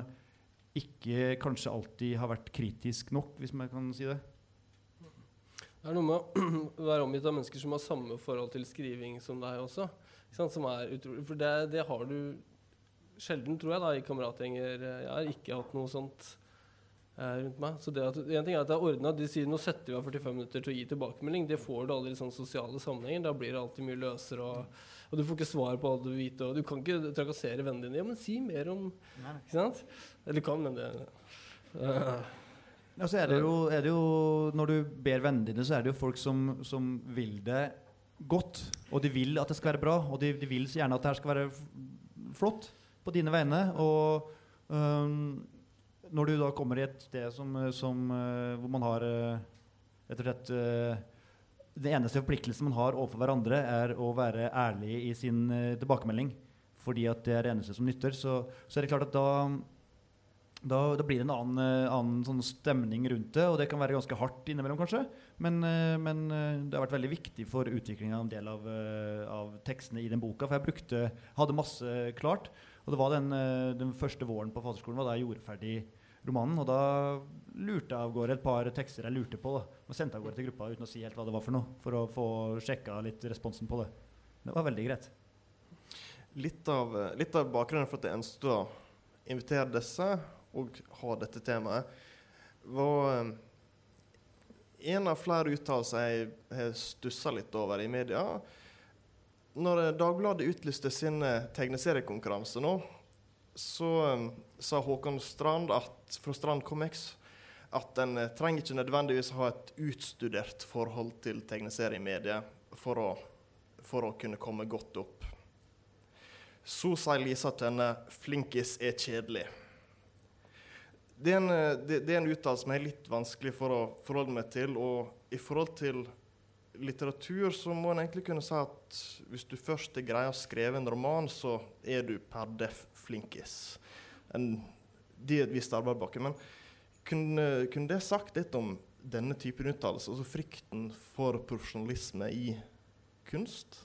ikke kanskje alltid har vært kritisk nok, hvis man kan si det. Det er noe med å være omgitt av mennesker som har samme forhold til skriving som deg også. Som er utrolig, for det, det, har du sjelden, tror jeg, da, i kameratgjenger. Jeg har ikke hatt noe sånt Eh, rundt meg. Så det at, en ting er at det er ordna. De sier nå setter vi av 45 minutter til å gi tilbakemelding. Det får du aldri i sånne sosiale sammenhenger. Da blir det alltid mye løsere. Og, og, du får ikke svar på alt du vil vite. Og du kan ikke trakassere vennene dine. Ja, men si mer om Ikke sant? Eller kan, men det uh. ja, så er det, jo, er det, jo, Når du ber vennene dine, så er det jo folk som, som vil det godt. Og de vil at det skal være bra. Og de, de vil så gjerne at det her skal være flott på dine vegne. Og um, når du da kommer i et sted som, som, uh, hvor man har eh, rett og slett Det eneste forpliktelsen man har overfor hverandre, er å være ærlig i sin tilbakemelding. Fordi at det er det eneste som nytter. Så, så er det klart at da, da, da blir det en annen, annen sånn stemning rundt det. Og det kan være ganske hardt innimellom, kanskje. Men, men det har vært veldig viktig for utviklinga av en del av, av, tekstene i den boka. For jeg brukte, hadde masse klart. Og det var den, den første våren på faderskolen var da jeg gjorde ferdig romanen. Og da lurte jeg av gårde et par tekster jeg lurte på. da, Og sendte av gårde til gruppa uten å si helt hva det var for noe. For å få sjekka litt responsen på det. Det var veldig greit. Litt av, litt av bakgrunnen for at jeg ønsket å invitere disse og ha dette temaet, var eh, en av flere uttalelser jeg har stussa litt over i media. Når Dagbladet utlyste sin tegneseriekonkurranse nå, så um, sa Håkon Strand at, fra Strand Comics at en trenger ikke nødvendigvis ha et utstudert forhold til tegneseriemediet for å, for å kunne komme godt opp. Så sier Lisa Tønne 'flinkis er kjedelig'. Det er en, eh, det, det er en uttalelse som er litt vanskelig for å forholde meg til. Og i forhold til litteratur så må en egentlig kunne si at hvis du først er greier å skrive en roman, så er du per def flinkis. En, det er et visst arbeid bak. Men kunne, kunne, det sagt litt om denne typen uttalelse, altså frykten for profesjonalisme i kunst?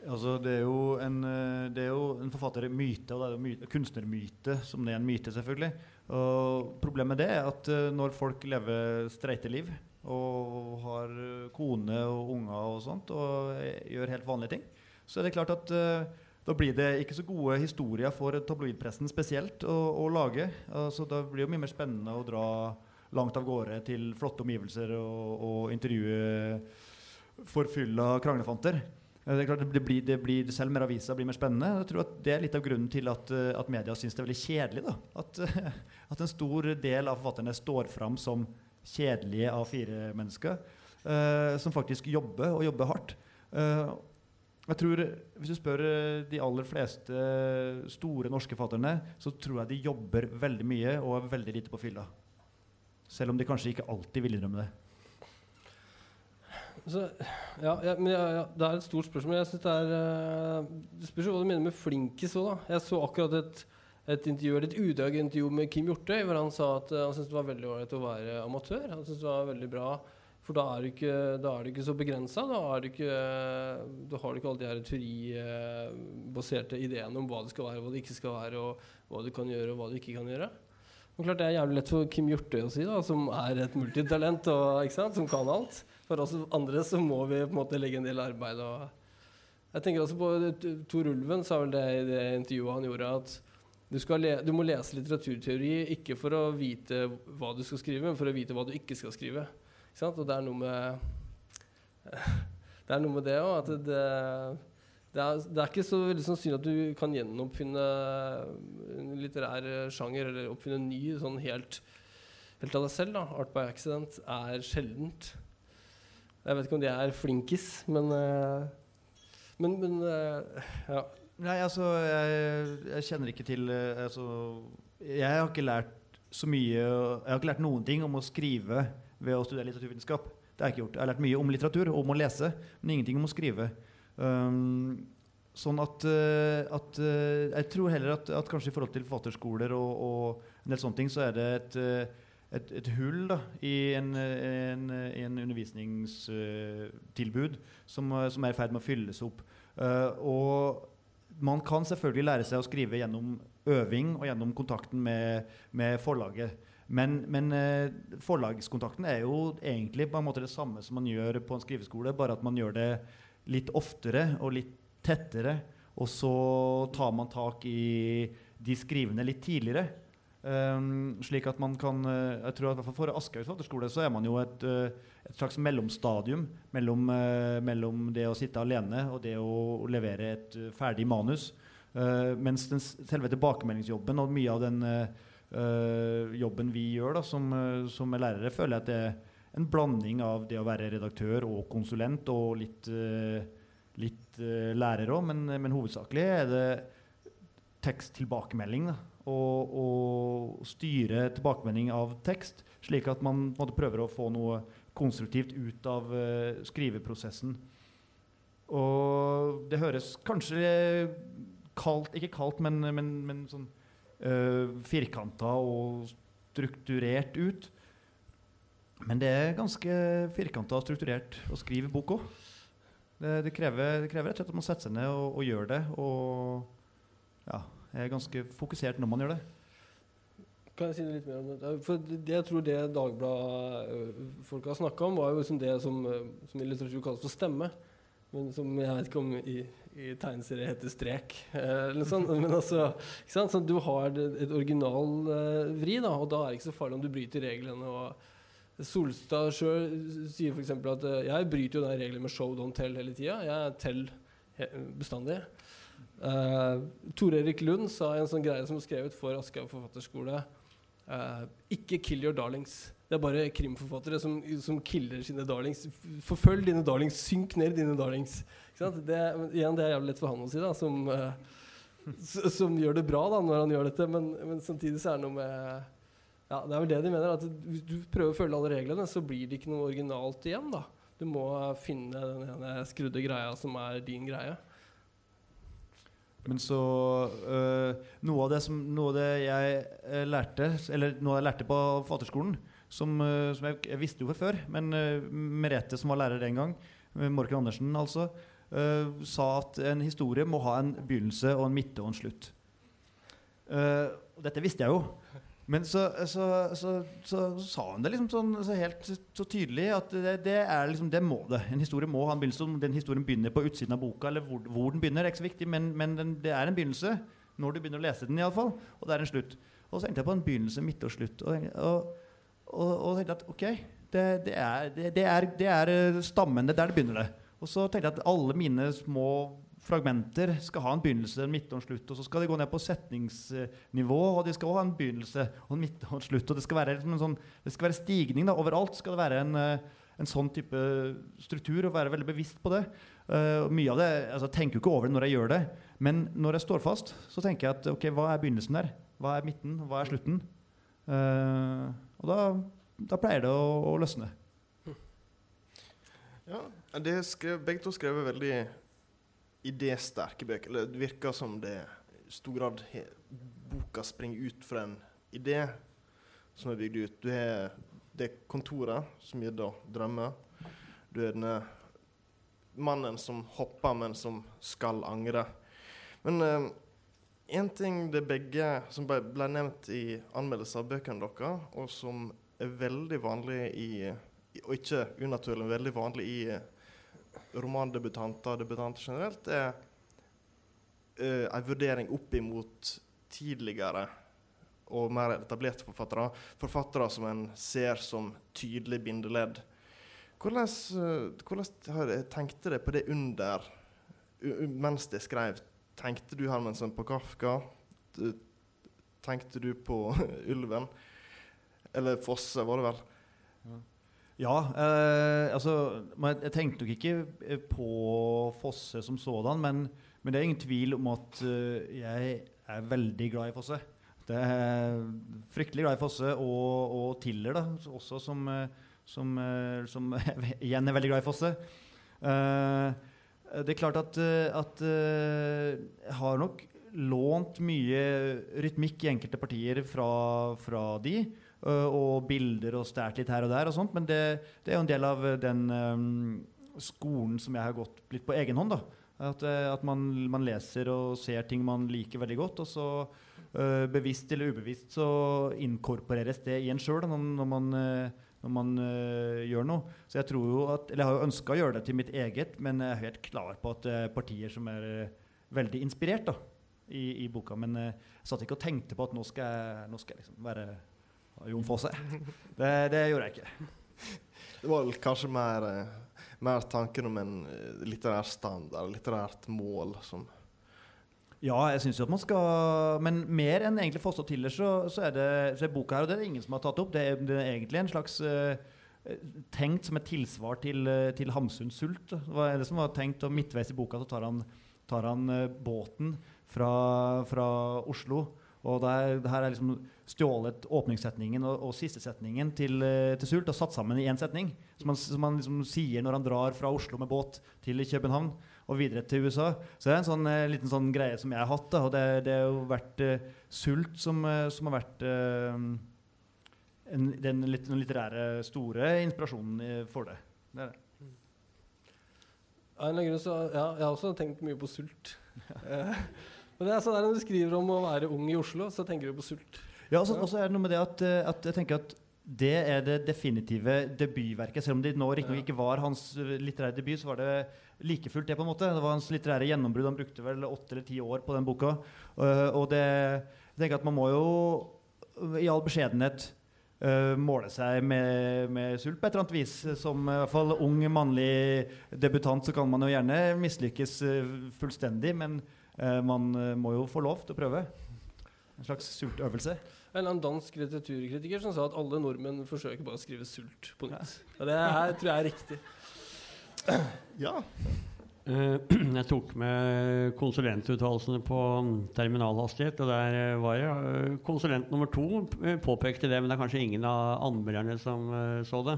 Altså, det, er jo en, eh, det er jo en forfattermyte, og det er jo myte, kunstnermyte, som det er en myte, selvfølgelig. Og problemet med det er at uh, når folk lever streite liv og har kone og unger og sånt, og gjør helt vanlige ting, så er det klart at da blir det ikke så gode historier for tabloidpressen spesielt å, å lage. Altså, da blir det mye mer spennende å dra langt av gårde til flotte omgivelser og, og intervjue forfylla kranglefanter. Det er klart det blir, det blir, Selv mer aviser blir mer spennende. Jeg tror at Det er litt av grunnen til at, at media syns det er veldig kjedelig. Da. At, at en stor del av forfatterne står fram som kjedelige A4-mennesker. Uh, som faktisk jobber, og jobber hardt. Uh, jeg tror, Hvis du spør eh, de aller fleste store norske forfatterne, så tror jeg de jobber veldig mye og er veldig lite på fylla. Selv om de kanskje ikke alltid vil innrømme det. Så, ja, ja, men ja, ja, Det er et stort spørsmål. Jeg synes Det er uh, det spørs hva du mener med flinkis òg. Jeg så akkurat et, et intervju, et intervju med Kim Hjortøy hvor han sa at uh, han syntes det var veldig ålreit å være amatør. Han syntes det var veldig bra for da er du ikke, da er du ikke så begrensa. Da, da, har du ikke alle de her teoribaserte ideene om hva det skal være, hva det ikke skal være, og hva du kan gjøre, og hva du ikke kan gjøre. Men klart Det er jævlig lett for Kim Hjortøy å si, da, som er et multitalent og som kan alt. For oss andre så må vi på en måte legge en del arbeid og Jeg tenker også på Tor Ulven sa vel det i det intervjuet han gjorde, at du, le, du må lese litteraturteori ikke for å vite hva du skal skrive, men for å vite hva du ikke skal skrive. Ikke sant? Og det er noe med Det er noe med det òg, at det, det, er, det er ikke så veldig sannsynlig at du kan gjenoppfinne en litterær sjanger, eller oppfinne en ny sånn helt, helt av deg selv. da. Art by accident er sjeldent. Jeg vet ikke om de er flinkis, men eh, Men, men eh, ja. Nei, altså, jeg, jeg kjenner ikke til eh, altså, Jeg har ikke lært så mye Jeg har ikke lært noen ting om å skrive ved å studere litteraturvitenskap. Det har jeg ikke gjort. Jeg har lært mye om litteratur, og om å lese, men ingenting om å skrive. Um, sånn at, at Jeg tror heller at, at kanskje i forhold til forfatterskoler og, og en del sånne ting, så er det et, et, et hull da, i en, en, en undervisningstilbud som, som er i ferd med å fylles opp. Uh, og man kan selvfølgelig lære seg å skrive gjennom øving og gjennom kontakten med, med forlaget. Men, men eh, forlagskontakten er jo egentlig på en måte det samme som man gjør på en skriveskole, bare at man gjør det litt oftere og litt tettere. Og så tar man tak i de skrivende litt tidligere. Um, slik at man kan uh, Jeg tror at For Aschehoug forfatterskole så er man jo et, uh, et slags mellomstadium mellom, uh, mellom det å sitte alene og det å levere et ferdig manus. Mens den selve tilbakemeldingsjobben og mye av den jobben vi gjør da, som, som er lærere, føler jeg at det er en blanding av det å være redaktør og konsulent og litt, litt lærer òg, men, men hovedsakelig er det teksttilbakemelding. Da, og, og styre tilbakemelding av tekst, slik at man måte, prøver å få noe konstruktivt ut av uh, skriveprosessen. Og det høres kanskje kaldt Ikke kaldt, men, men, men sånn uh, firkanta og strukturert ut. Men det er ganske firkanta og strukturert å skrive bok òg. Det, det, krever, det krever rett og slett at man setter seg ned og, og gjør det. Og ja, er ganske fokusert når man gjør det. Kan jeg si litt mer om det? For det jeg tror det Dagbladet-folk har snakka om, var jo liksom det som, øh, som i litteratur kalles for stemme. Men som jeg vet ikke om i, i tegneserie heter strek. eh, Eller sånt. Men altså, ikke sant? Så du har et original eh, vri, da, og da er det ikke så farlig om du bryter reglene. og Solstad sjøl sier f.eks. at eh, jeg bryter jo den regelen med show don't tell hele tida. Jeg tell bestandig. Uh, Tor Erik Lund sa en sånn greie som var skrevet for Aschehoug forfatterskole Uh, Ikke kill your darlings. Det er bare krimforfattere som, som killer sine darlings. Forfølg dine darlings. Synk ned dine darlings. Det, igjen, det er jævlig lett for han å si, da, som, uh, som gjør det bra da, når han gjør dette. Men, men samtidig så er det noe med Ja, det er vel det de mener. At hvis du prøver å følge alle reglene, så blir det ikke noe originalt igjen. da. Du må finne den ene skrudde greia som er din greie. Men så øh, noe, av som, noe av det jeg øh, lærte Eller noe jeg lærte på forfatterskolen, som, øh, som jeg, jeg visste jo fra før, men øh, Merete, som var lærer den gang, Morken Andersen altså, øh, sa at en historie må ha en begynnelse og en midte og en slutt. Eh, og dette visste jeg jo. Men så, så, så, så, sa hun det liksom sånn så helt så tydelig at det, det er liksom, det må det. En historie må ha en begynnelse. Om den historien begynner på utsiden av boka, eller hvor, hvor den begynner, er ikke så viktig, men, men den, det er en begynnelse når du begynner å lese den, iallfall. Og det er en slutt. Og så tenkte jeg på en begynnelse, midt og slutt. Og, og, og, og tenkte at ok, det, det, er, det, er, det er eh, stammen, det er der det begynner. det. Og så tenkte jeg at alle mine små fragmenter skal ha en begynnelse, en midte og en slutt. Og så skal de gå ned på setningsnivå, og de skal også ha en begynnelse og en midte og en slutt. Og det skal være, en sånn, det skal være stigning da, overalt. skal det være en, eh, en sånn type struktur, og være veldig bevisst på det. Uh, mye av det, altså Jeg tenker jo ikke over det når jeg gjør det, men når jeg står fast, så tenker jeg at ok, hva er begynnelsen der? Hva er midten? Hva er slutten? Uh, og da, da pleier det å, å løsne. Ja, det skrev, Begge to skrevet veldig idésterke bøker. Eller det virker som det i stor grad boka springer ut fra en idé som er bygd ut. Du har det kontoret som gir da drømmer. Du er denne mannen som hopper, men som skal angre. Men eh, en ting det begge som ble, ble nevnt i anmeldelser av bøkene deres, og som er veldig vanlig i Og ikke unaturlig, men veldig vanlig i eh, romandebutanter og debutanter generelt, er uh, en vurdering opp imot tidligere og mer etablerte forfattere. Forfattere som en ser som tydelig bindeledd. Hvordan, uh, hvordan tenkte dere på det under u- u- mens det skrev? Tenkte du Hermansen på Kafka? Tenkte du på Ulven? Eller Fosse, var det vel? Ja, eh, altså Jeg tenkte nok ikke eh, på Fosse som sådan, men, men det er ingen tvil om at eh, jeg er veldig glad i Fosse. Det er Fryktelig glad i Fosse, og, og Tiller da, også, som, eh, som, som igjen er veldig glad i Fosse. Eh, det er klart at, at jeg har nok lånt mye rytmikk i enkelte partier fra, fra de. Øh, og bilder og stært litt her og der og sånt. Men det, det er jo en del av den øhm, skolen som jeg har gått litt på egen hånd. da. At, eh, at man, man leser og ser ting man liker veldig godt, og så øh, bevisst eller ubevisst så inkorporeres det i en sjøl når, når man, når man øh, gjør noe. Så jeg tror jo at, eller jeg har jo ønska å gjøre det til mitt eget, men jeg er helt klar på at det er partier som er veldig inspirert da, i, i boka. Men jeg satt ikke og tenkte på at nå skal jeg, nå skal jeg liksom være Jon Fosse. Det, det gjorde jeg ikke. Det var kanskje mer, eh, mer tanken om en eh, litterær standard, litterært mål, som Ja, jeg syns jo at man skal Men mer enn egentlig Fosse og Tiller, så, så, er det, så er boka her, og det er det ingen som har tatt opp. Det er, det er egentlig en slags uh, tenkt som et tilsvar til, uh, til Hamsuns sult. Det var det som var tenkt, og midtveis i boka så tar han, tar han uh, båten fra, fra Oslo. Og der, det her er liksom stjålet åpningssetningen og, og siste setningen til, eh, til Sult og satt sammen i én setning. Som han, som han liksom sier når han drar fra Oslo med båt til København og videre til USA. Så det er en sånn eh, liten sånn greie som jeg har hatt. Da, og det, det har jo vært eh, Sult som, som har vært eh, en, den, litt, den litterære store inspirasjonen for det. det, er det. Av en eller annen grunn så, ja, jeg har også tenkt mye på sult. Eh, Men det er sånn der når du skriver om å være ung i Oslo, så tenker du på sult. Ja, og så er det noe med det at, eh, at jeg tenker at det er det definitive debutverket. Selv om det nå riktignok ikke var hans eh, litterære debut, så var det like fullt det. på en måte. Det var hans litterære gjennombrudd. Han brukte vel åtte eller ti år på den boka. Eh, og det, jeg tenker at man må jo i all beskjedenhet uh, måle seg med, med sult på et eller annet vis. Som i hvert fall ung mannlig debutant så kan man jo gjerne mislykkes fullstendig, men man eh, må jo få lov til å prøve. En slags sultøvelse. En eller annen dansk litteraturkritiker som sa at alle nordmenn forsøker bare å skrive sult på nytt. Og det her tror jeg er riktig. Ja. Eh, Jeg tok med konsulentuttalelsene på mm, terminalhastighet, og der eh, var eh, konsulent nummer to eh, påpekte det, men det er kanskje ingen av anmelderne som eh, så det.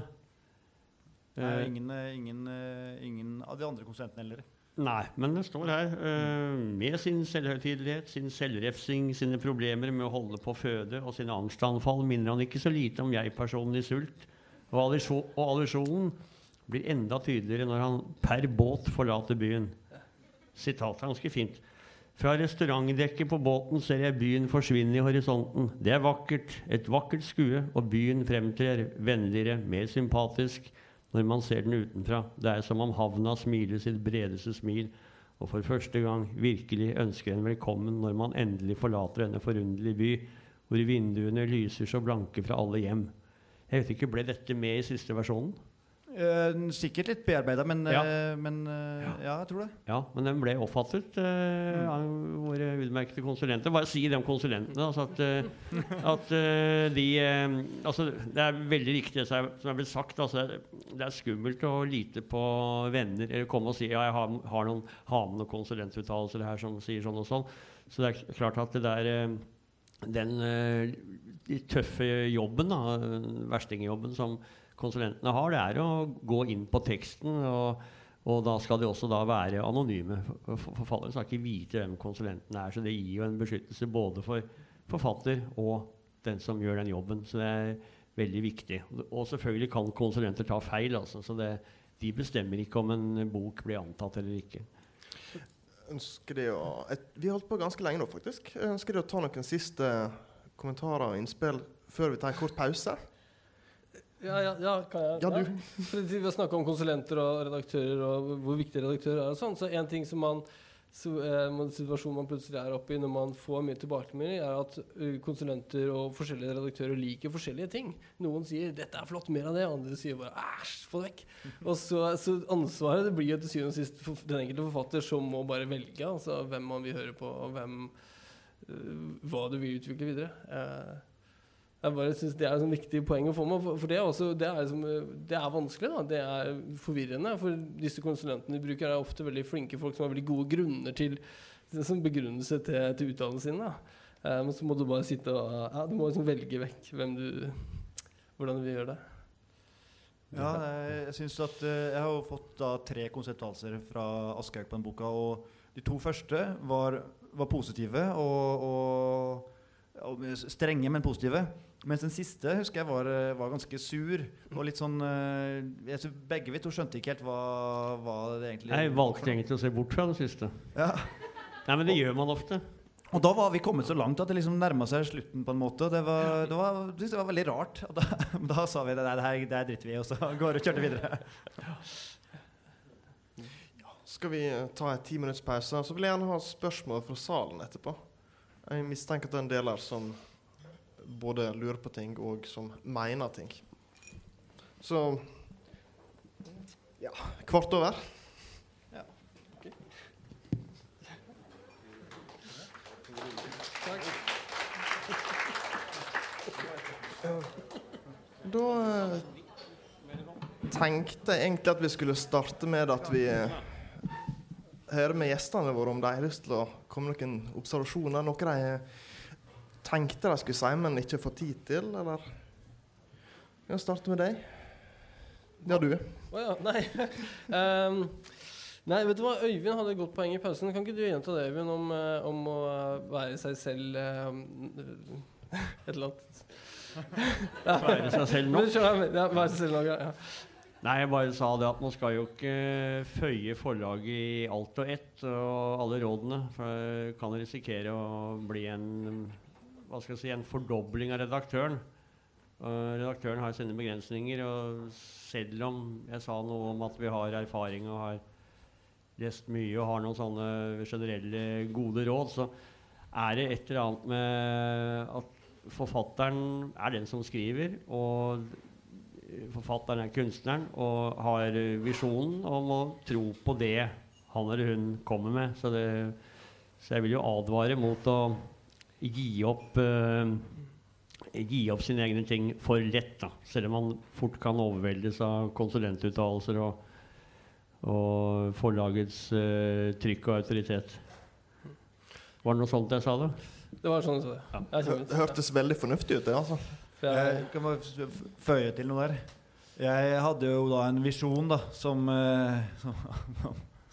Nei, Eh, ingen, eh, ingen, eh, ingen av de andre konsulentene heller. Nei, men det står her Uh, med sin selvhøytidelighet, sin selvrefsing, sine problemer med å holde på føde og sine angstanfall minner han ikke så lite om jeg-personen i sult. Og allusjonen blir enda tydeligere når han per båt forlater byen. Sitat ganske fint. Fra restaurantdekket på båten ser jeg byen forsvinne i horisonten. Det er vakkert, et vakkert skue, og byen fremtrer vennligere, mer sympatisk når man ser den utenfra. Det er som om havna smiler sitt bredeste smil, og for første gang virkelig ønsker en velkommen når man endelig forlater denne forunderlige by, hvor vinduene lyser så blanke fra alle hjem. Jeg vet ikke, Ble dette med i siste versjonen? Eh, sikkert litt bearbeida, men, Ja. uh, men uh, ja, jeg tror det. Ja, men den ble oppfattet mm. av våre utmerkede konsulenter. Bare si det om konsulentene. Altså at, at de altså Det er veldig riktig som er, blitt sagt. Altså det, er, skummelt å lite på venner eller komme og si ja, jeg har, har noen, har med noen konsulentuttalelser her som sier sånn og sånn. Så det er klart at det der den tøffe jobben, da, verstingjobben som konsulentene har, det er å gå inn på teksten. og og da skal de også være anonyme. For- for- Forfatteren skal ikke vite hvem konsulenten er. Så det gir jo en beskyttelse både for forfatter og den som gjør den jobben. Så det er veldig viktig. Og selvfølgelig kan konsulenter ta feil. Altså, så det, de bestemmer ikke om en bok blir antatt eller ikke. Ønsker de å et, Vi har holdt på ganske lenge nå, faktisk. Ønsker de å ta noen siste kommentarer og innspill før vi tar en kort pause? Ja, ja, ja, kan jeg? Ja, du. For Vi har snakka om konsulenter og redaktører og hvor viktig redaktører er. og sånn, så en ting som man så, eh, situasjonen man plutselig er oppe i når man får mye tilbakemelding, er at eh, konsulenter og forskjellige redaktører liker forskjellige ting. Noen sier 'dette er flott, mer av det', andre sier bare 'æsj, få det vekk'. Og så, så ansvaret det blir jo til syvende og sist for den enkelte forfatter som må bare velge altså hvem man vil høre på, og hvem, eh, hva du vil utvikle videre. Eh, jeg bare synes Det er et viktig poeng å få med. For det er, også, det er, liksom, eh, det er vanskelig. da, Det er forvirrende. For disse konsulentene de bruker, er ofte veldig flinke folk som har veldig gode grunner til som begrunnelse til, til utdannelsen sin. da. Eh, men så må du bare sitte og ja, Du må liksom velge vekk hvem du, hvordan du vil gjøre det. Ja, jeg, jeg synes at eh, jeg har fått da tre konseptvalser fra Aschehoug på den boka. Og de to første var, var positive og, og strenge, men positive. Mens den siste husker jeg var, eh, var ganske sur. Og litt sånn eh, jeg synes Begge vi to skjønte ikke helt hva, hva det egentlig Jeg valgte egentlig å se bort fra den siste. Ja. Nei, men det gjør man ofte. Og da var vi kommet så langt at det liksom nærma seg slutten. på en måte Det var, det var, jeg synes det var veldig rart. Og da, da sa vi det, nei, det her det her driter vi i, og så går vi og kjørte videre. Skal vi eh, ta en ti minutts pause? Så vil jeg gjerne ha spørsmål fra salen etterpå. Jeg mistenker at det er en del her som både lurer på ting og som mener ting. Så ja, kvart over. Da eh, tenkte jeg egentlig at vi skulle starte med at vi eh, hører med gjestene våre om de har lyst til å komme med noen observasjoner. Noe de tenkte de skulle si, men ikke får tid til, eller Vi kan starte med deg. Ja, du. Å ja, nei. um, nei, vet du hva, Øyvind hadde et godt poeng i pausen. Kan ikke du gjenta det, Øyvind, om, eh, om å eh, være seg selv eh, Et eller annet. Være seg selv nok. ja, være seg selv nok, ja. Nei, jeg bare sa det at man skal jo ikke føye forlaget i alt og ett og alle rådene. For det kan risikere å bli en, hva skal jeg si, en fordobling av redaktøren. Uh, redaktøren har sine begrensninger, og selv om jeg sa noe om at vi har erfaring og har lest mye og har noen sånne generelle gode råd, så er det et eller annet med at forfatteren er den som skriver, og forfatteren er kunstneren og har visjonen om å tro på det han eller hun kommer med. Så, det, så jeg vil jo advare mot å gi opp uh, Gi opp sine egne ting for lett, da. selv om man fort kan overveldes av konsulentuttalelser og, og forlagets uh, trykk og autoritet. Var det noe sånt jeg sa, da? Det var sånn så det. Ja. Det hørtes veldig fornuftig ut, det. altså. Jeg- kan bare føye til noe der. Jeg hadde jo da en visjon da, som, eh, som,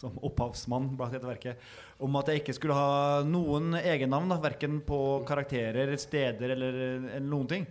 som opphavsmann bak dette verket, om at jeg ikke skulle ha noen egennavn, da, verken på karakterer, steder eller, eller noen ting.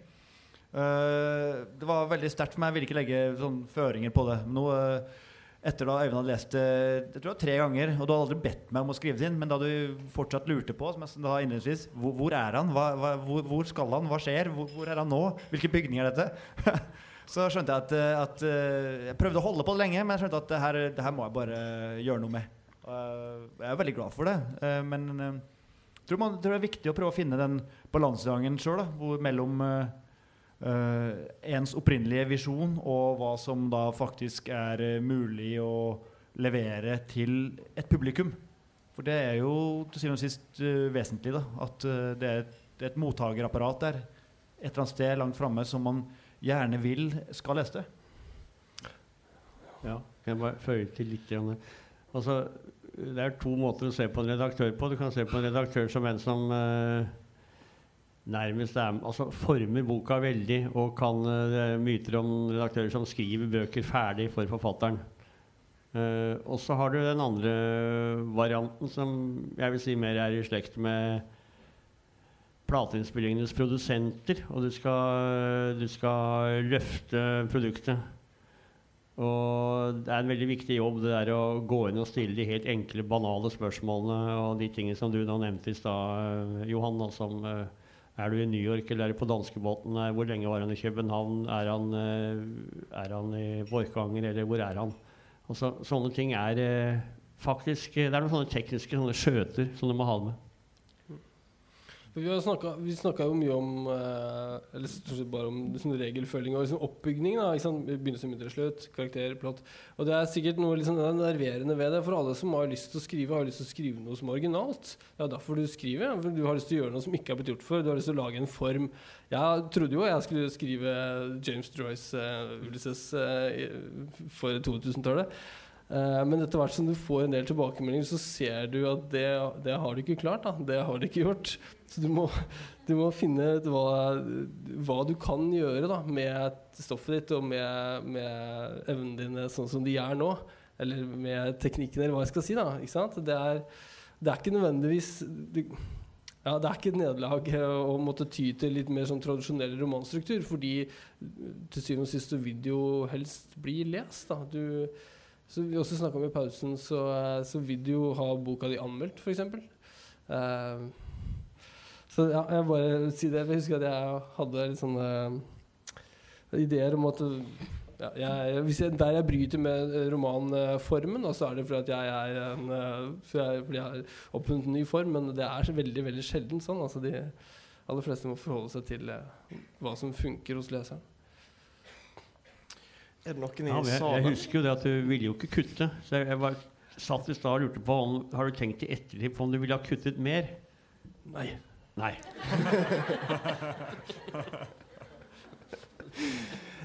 Uh, det var veldig sterkt for meg. Jeg ville ikke legge sånn føringer på det. Nå, uh, etter da Øyvind hadde lest det tror det tre ganger, og du hadde aldri bedt meg om å skrive det inn, men da du fortsatt lurte på, som jeg sa innledningsvis, hvor, hvor er han? Hva, hva, hvor, hvor skal han? Hva skjer? Hvor, hvor er han nå? Hvilke bygninger er dette? Så skjønte jeg at, eh, at eh, Jeg prøvde å holde på det lenge, men jeg skjønte at det her, det her må jeg bare gjøre noe med. Og Jeg er veldig glad for det, eh, men eh, jeg tror, man, tror det er viktig å prøve å finne den balansegangen sjøl, mellom eh, eh, ens opprinnelige visjon og hva som da faktisk er eh, mulig å levere til et publikum. For det er jo til syvende og sist uh, vesentlig da, at eh, det, er et, et mottakerapparat der et eller annet sted langt framme som man gjerne vil skal lese det. Ja, kan jeg bare føye til litt? grann? Altså, det er to måter å se på en redaktør på. Du kan se på en redaktør som en som eh, nærmest er, altså former boka veldig, og kan eh, er myter om redaktører som skriver bøker ferdig for forfatteren. Eh, og så har du den andre varianten, som jeg vil si mer er i slekt med plateinnspillingenes produsenter, og du skal, du skal løfte produktet. Og det er en veldig viktig jobb det der å gå inn og stille de helt enkle, banale spørsmålene og de tingene som du da nevnte i stad, Johan, som eh, Er du i New York eller er du på danskebåten? Eh, Hvor lenge var han i København? Er han, eh, er han i Borkanger, eller hvor er han? Så, sånne ting er faktisk Det er noen sånne tekniske sånne skjøter som du må ha med. For Vi snakka jo mye om eh, Eller bare om liksom, regelfølging og liksom oppbygning. da, ikke? Begynnelse, midtre, slutt, karakter, plott. Og det er sikkert noe liksom nerverende ved det. For alle som har lyst til å skrive, har lyst til å skrive noe som er originalt. Det er derfor du skriver. For du har lyst til å gjøre noe som ikke har blitt gjort før. Du har lyst til å lage en form. Jeg trodde jo jeg skulle skrive James Joyce, uh, Ulysses, uh, for 2000-tallet. Eh, men etter hvert som du får en del tilbakemeldinger, så ser du at det, det har du ikke klart. da, Det har du ikke gjort. Så du må, du må finne ut hva, hva du kan gjøre da, med stoffet ditt og med, med evnene dine sånn som de er nå. Eller med teknikken, eller hva jeg skal si. da? Det er, det er ikke nødvendigvis ja, det er ikke et nederlag å måtte ty til litt mer sånn tradisjonell romanstruktur, fordi til syvende og sist så vil jo helst bli lest. da, du så vi også snakka om i pausen, så, eh, så vil du jo ha boka di anmeldt, f.eks. Uh, så ja, jeg bare si det. Jeg husker at jeg hadde litt sånne eh, ideer om at ja, jeg, jeg, Der jeg bryter med eh, romanformen, så er det fordi jeg er en, eh, jeg, fordi jeg har oppfunnet en ny form, men det er veldig veldig sjelden sånn. altså De aller fleste må forholde seg til eh, hva som funker hos leseren. Er det noen i Ja, jeg, jeg husker jo det at du ville jo ikke kutte. Så jeg, jeg var, satt i stad og lurte på om Har du tenkt i ettertid på om du ville ha kuttet mer? Nei. Nei.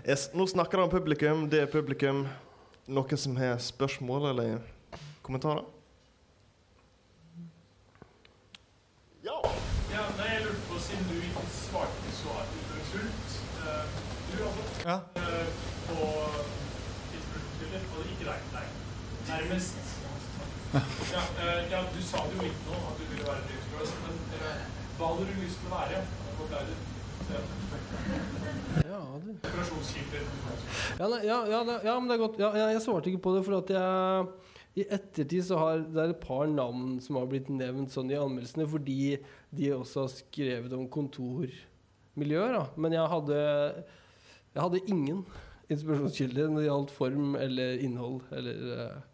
Yes, nå snakker han om publikum. Det er publikum. Noen som har spørsmål eller kommentarer? Ja. Ja, nei, jeg lurte på, siden du ikke svarte så uttrykksfullt uh, Du altså Ja. eh, på tidspunktet, og ikke deg, nei. Nærmest. Ja, eh, ja, du sa det jo litt nå, at du ville være James men eh, hva hadde du lyst til å være? Ble du? Ja. Ja, nei, ja, ja, ja, men det er godt. Jeg svarte ikke på det, for at jeg i ettertid så har det er et par navn som har blitt nevnt sånn i anmeldelsene, fordi de også har skrevet om kontormiljøer. Da. Men jeg hadde, jeg hadde ingen inspirasjonskilder når det gjaldt form eller innhold. Eller, eh,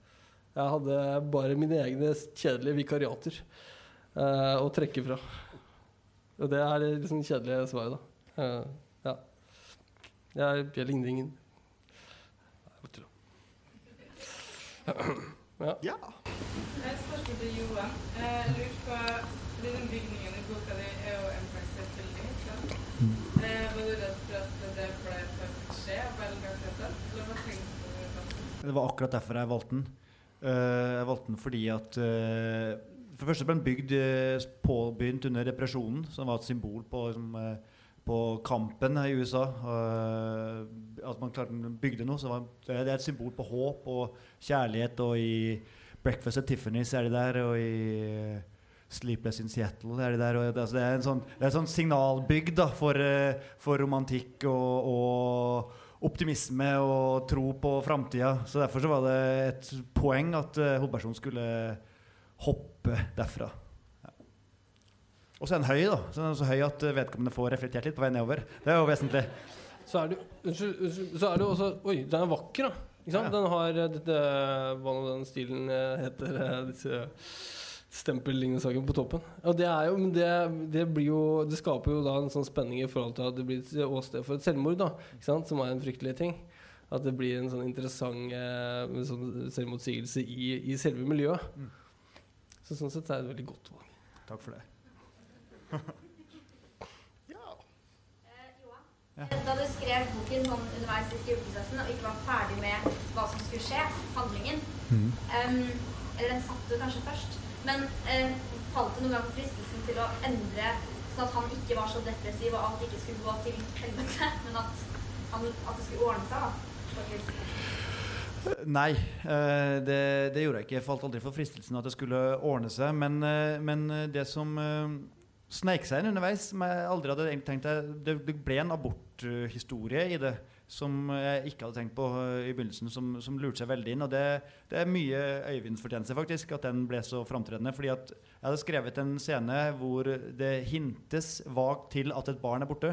jeg hadde bare mine egne kjedelige vikariater eh, å trekke fra. Og det er det liksom kjedelige svaret, da. Eh, ja. Jeg er. Jeg vet ikke. Ja. Ja. Et spørsmål til Johan. Jeg lurer på den bygningen i boka di er jo tilbygning. ikke sant? Eh, Var du redd for at det ble for å velge akkurat den? Eller hva tenkte du? Det var akkurat derfor jeg valgte den. Eh, jeg valgte den fordi at eh, For det første ble den bygd eh, påbegynt under depresjonen, som var et symbol på, liksom, på kampen i USA. At man klarte bygde noe. Var, det er et symbol på håp og kjærlighet. Og i 'Breakfast at Tiffany's' er de der, og i 'Sleepless in Seattle' er de der. Det- altså, det er en sånn, sånn signalbygd da, for, for romantikk og, og optimisme og tro på framtida. Så derfor så var det et poeng at uh, hovedpersonen skulle hoppe derfra. Ja. Og så er den høy, da. Så den er så høy at eh, vedkommende får reflektert litt på vei nedover. Det er jo vesentlig. Så er det Unnskyld. unnskyld så er det også Oi, den er vakker, da. Ikke sant? Ja. Den har det, det, Hva nå den stilen eh, heter. eh, Disse stempellignende saken på toppen. Og det er jo men det, det blir jo Det skaper jo da en sånn spenning i forhold til at det blir et åsted for et selvmord, da. Ikke sant? Som er en fryktelig ting. At det blir en sånn interessant eh, sånn selvmotsigelse i, i selve miljøet. Mm. Så sånn sett er det et veldig godt valg. Takk for det. Ja. Da du skrev boken sånn underveis i skriveprosessen og ikke var ferdig med hva som skulle skje, handlingen em, Eller den satte du kanskje først. Men eh, falt det noen gang fristelsen til å endre sånn at han ikke var så depressiv og alt ikke skulle gå til helvete, men at, han, at det skulle ordne seg, da? på? Nei, eh, det, det gjorde jeg ikke. Jeg falt aldri for fristelsen at det skulle ordne seg. Men, eh, men eh, det som sneik seg inn underveis, som jeg aldri hadde tenkt det, det ble en aborthistorie i det. Som jeg ikke hadde tenkt på eh, i begynnelsen, som, som lurte seg veldig inn. Og det, det er mye Øyvinds fortjeneste, faktisk, at den ble så framtredende. fordi jeg hadde skrevet en scene hvor det hintes vagt til at et barn er borte.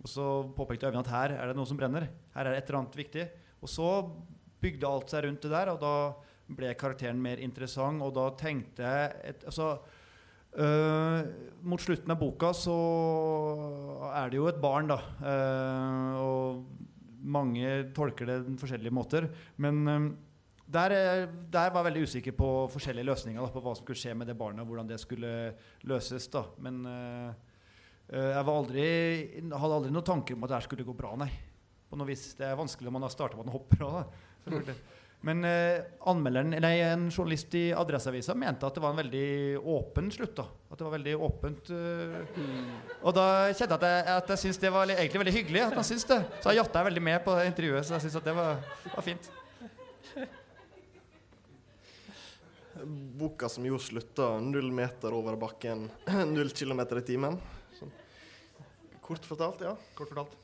Og så påpekte Øyvind at her er det noe som brenner. Her er det et eller annet viktig. Og så bygde alt seg rundt det der, og da ble karakteren mer interessant. Og da tenkte jeg et, altså, øh, Mot slutten av boka så er det jo et barn, da. øh, og mange tolker det på forskjellige måter. Men øh, der, er- der var jeg veldig usikker på forskjellige løsninger. Da, på hva som skulle skje med det barnet, og hvordan det skulle løses. Da. Men øh, øh, jeg aldri, hadde aldri noen tanker om at det skulle gå bra, nei. På noe vis. Det er vanskelig når man har starta med en hopper òg, selvfølgelig. Men eh, anmelderen, nei, en journalist i Adresseavisa mente at det var en veldig åpen slutt. da. At det var veldig åpent. eh, Og da kjente jeg at jeg, at jeg syntes det var egentlig veldig hyggelig. at han syntes det. Så jeg jatta veldig med på intervjuet. Så jeg syntes at det var, var fint. Boka som jo slutta null meter over bakken, null kilometer i timen. Sånn. Kort fortalt, ja. Kort fortalt.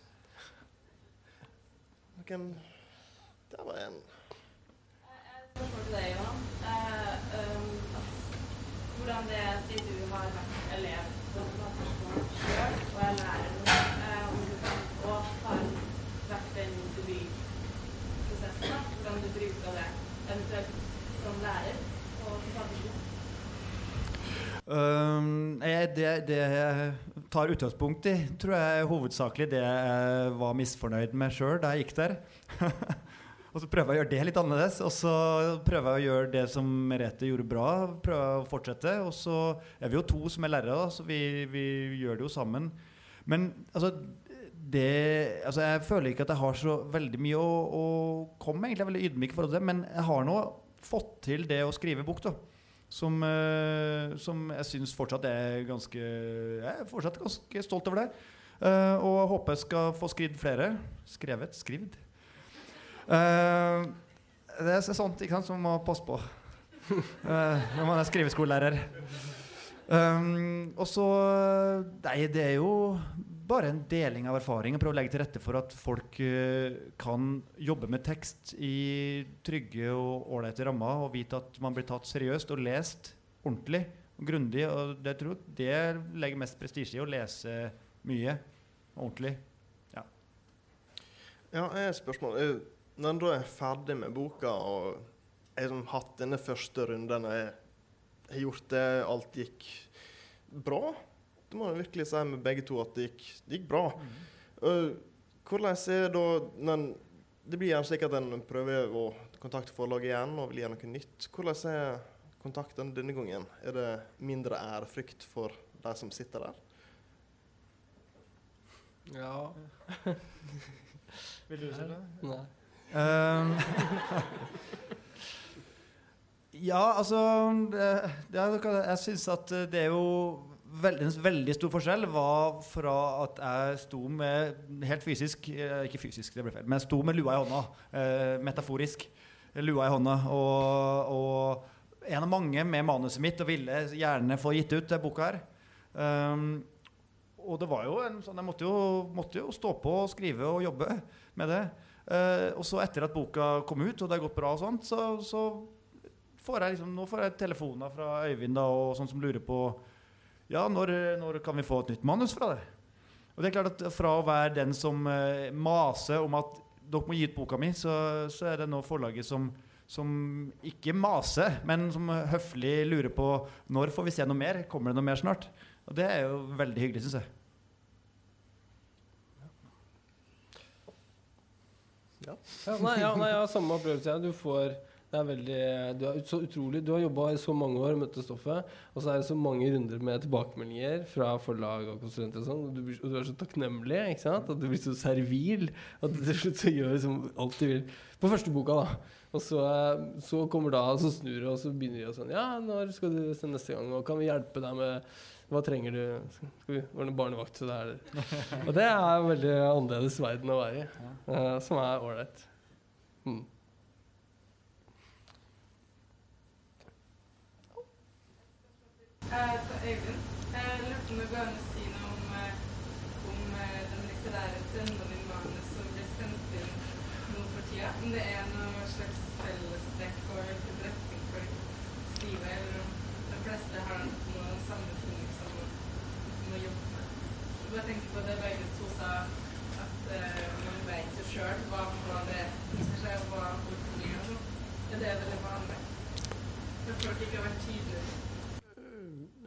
Noen Der var en. Spørsmål til deg, Johan. Eh, um, hvordan det er siden du har vært elev på førskolen sjøl og er lærer eh, og har vært den debutprosessen, da, hvordan du bruker det eventuelt som lærer på forfatterskolen? Um, det, jeg tar utgangspunkt i, tror jeg hovedsakelig det jeg var misfornøyd med sjøl da jeg gikk der. og så prøver jeg å gjøre det litt annerledes. Og så prøver jeg å gjøre det som Merete gjorde bra. Prøver jeg å fortsette. Og så er vi jo to som er lærere, så vi, vi gjør det jo sammen. Men altså det, altså jeg føler ikke at jeg har så veldig mye å, å komme med. Jeg er veldig ydmyk til det, men jeg har nå fått til det å skrive bok. da som, eh, som jeg syns fortsatt er ganske Jeg er fortsatt ganske stolt over det. Eh, og håper jeg skal få skrevet flere. Skrevet? Skrivd? Eh, det er sånt ikke sant, som man må passe på uh, når man er skriveskolelærer. Um, og så Nei, det er jo bare en deling av erfaring. Prøve å legge til rette for at folk uh, kan jobbe med tekst i trygge og ålreite rammer og vite at man blir tatt seriøst og lest ordentlig og grundig. Og det tror jeg det legger mest prestisje i, å lese mye ordentlig. Ja, ja et spørsmål. Når en da er ferdig med boka og jeg har liksom hatt denne første runden og jeg har gjort det, alt gikk bra Det må jeg virkelig si med begge to at det gikk, det gikk bra. Mm. hvordan er da når en, Det blir gjerne slik at en prøver å kontakte forlaget igjen og vil gjøre noe nytt. Hvordan er kontakten denne gangen? Er det mindre ærefrykt for de som sitter der? Ja. Vil du si det? Nei. Um, ja, altså det, det Jeg syns at det er jo veld, en veldig stor forskjell var fra at jeg sto med helt fysisk eh, Ikke fysisk, det ble feil, men jeg sto med lua i hånda. Eh, metaforisk. Lua i hånda. Og, og en av mange med manuset mitt og ville gjerne få gitt ut denne boka her. Um, og det var jo en sånn Jeg måtte jo, måtte jo stå på og skrive og jobbe med det. Eh, og så etter at boka kom ut, og det har gått bra, og sånt, så, så får jeg liksom, nå får jeg telefoner fra Øyvind da, og sånn som lurer på Ja, når, når kan vi få et nytt manus fra deg? Og det er klart at Fra å være den som uh, maser om at dere må gi ut boka mi, så, så er det nå forlaget som, som ikke maser, men som høflig lurer på når får vi se noe mer. Kommer det noe mer snart? Og det er jo veldig hyggelig, syns jeg. Ja, nei, ja, nei, jeg har samme opplevelse. Du får det er veldig, du er så utrolig Du har jobba i så mange år med dette stoffet, og så er det så mange runder med tilbakemeldinger fra forlag og konsulenter og sånn, og, og du er så takknemlig, ikke sant? At du blir så servil at du til slutt gjør som alt du vil. På første boka, da. Og så, så kommer da, så snur det, og så begynner de å sånn Ja, når skal du se neste gang, og kan vi hjelpe deg med hva trenger du? Skal vi ordne barnevakt? til deg, eller? Og det er en veldig annerledes verden å være i, uh, som er ålreit. Mm. Eh, til Øyvind. Jeg lurte på om det går an å si noe om, eh, om med de litterære trendene i manus som blir sendt inn nå for tida. Om det er noe slags fellestrekk og hvilken retning folk skriver, eller om de fleste har noen samme ting som de må jobbe med. Jeg bare tenker på det begge to sa, at eh, man vet jo sjøl hva, hva det viser seg, og hva folk blir og sånn. Er det veldig vanlig? At folk ikke har vært tydelige?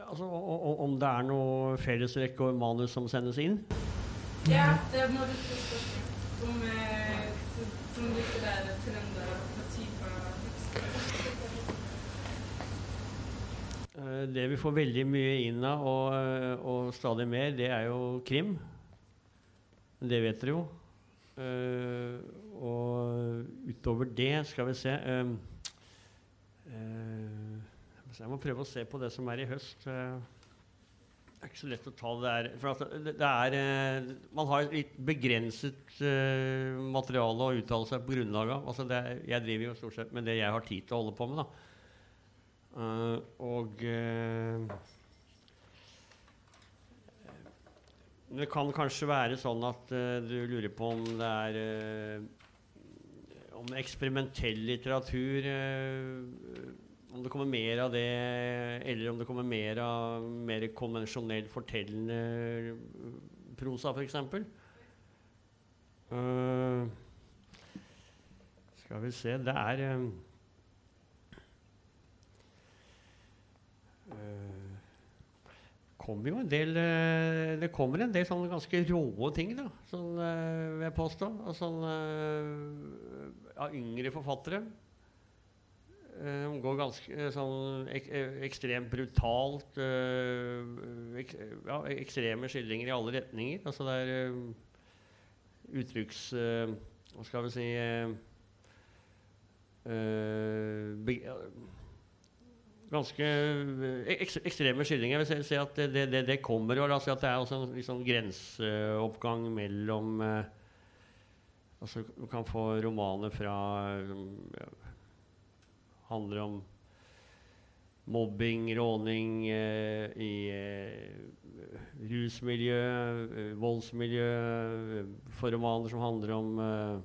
Altså, o- o- om det er noe fellestrekk og manus som sendes inn? Ja, det må du spørre om eh, som- som der trender og typer. Eh, Det vi får veldig mye inn av, og, eh, og stadig mer, det er jo krim. Det vet dere jo. Uh, og utover det skal vi se uh, eh, så Jeg må prøve å se på det som er i høst. Eh, det er ikke så lett å ta det der. For det, er, eh, man har litt begrenset eh, materiale å uttale seg på grunnlag av. Altså det jeg driver jo stort sett med det jeg har tid til å holde på med. da. Og Det kan kanskje være sånn at uh, du lurer på om det er uh, Om eksperimentell litteratur eh, Om det kommer mer av det, eller om det kommer mer av mer konvensjonell fortellende eh, prosa, f.eks. Uh, skal vi se Det er eh, Eh, kommer jo en del uh, Det kommer en del sånne ganske rå ting, da, sånn, uh, vil jeg påstå. Sånn, eh, av yngre forfattere. Går ganske eh, sånn ek, eh, ekstremt brutalt eh, ek, ja, Ekstreme skildringer i alle retninger. Altså det er uttrykks... hva skal vi si be, ganske ek ekstreme skildringer. Jeg vil se at det, det, det, kommer. Og altså at det er også en liksom, grenseoppgang mellom altså, Du kan få romaner fra ja, Handler om mobbing, råning eh, i eh, rusmiljø, eh, voldsmiljø. eh, For romaner som handler om eh,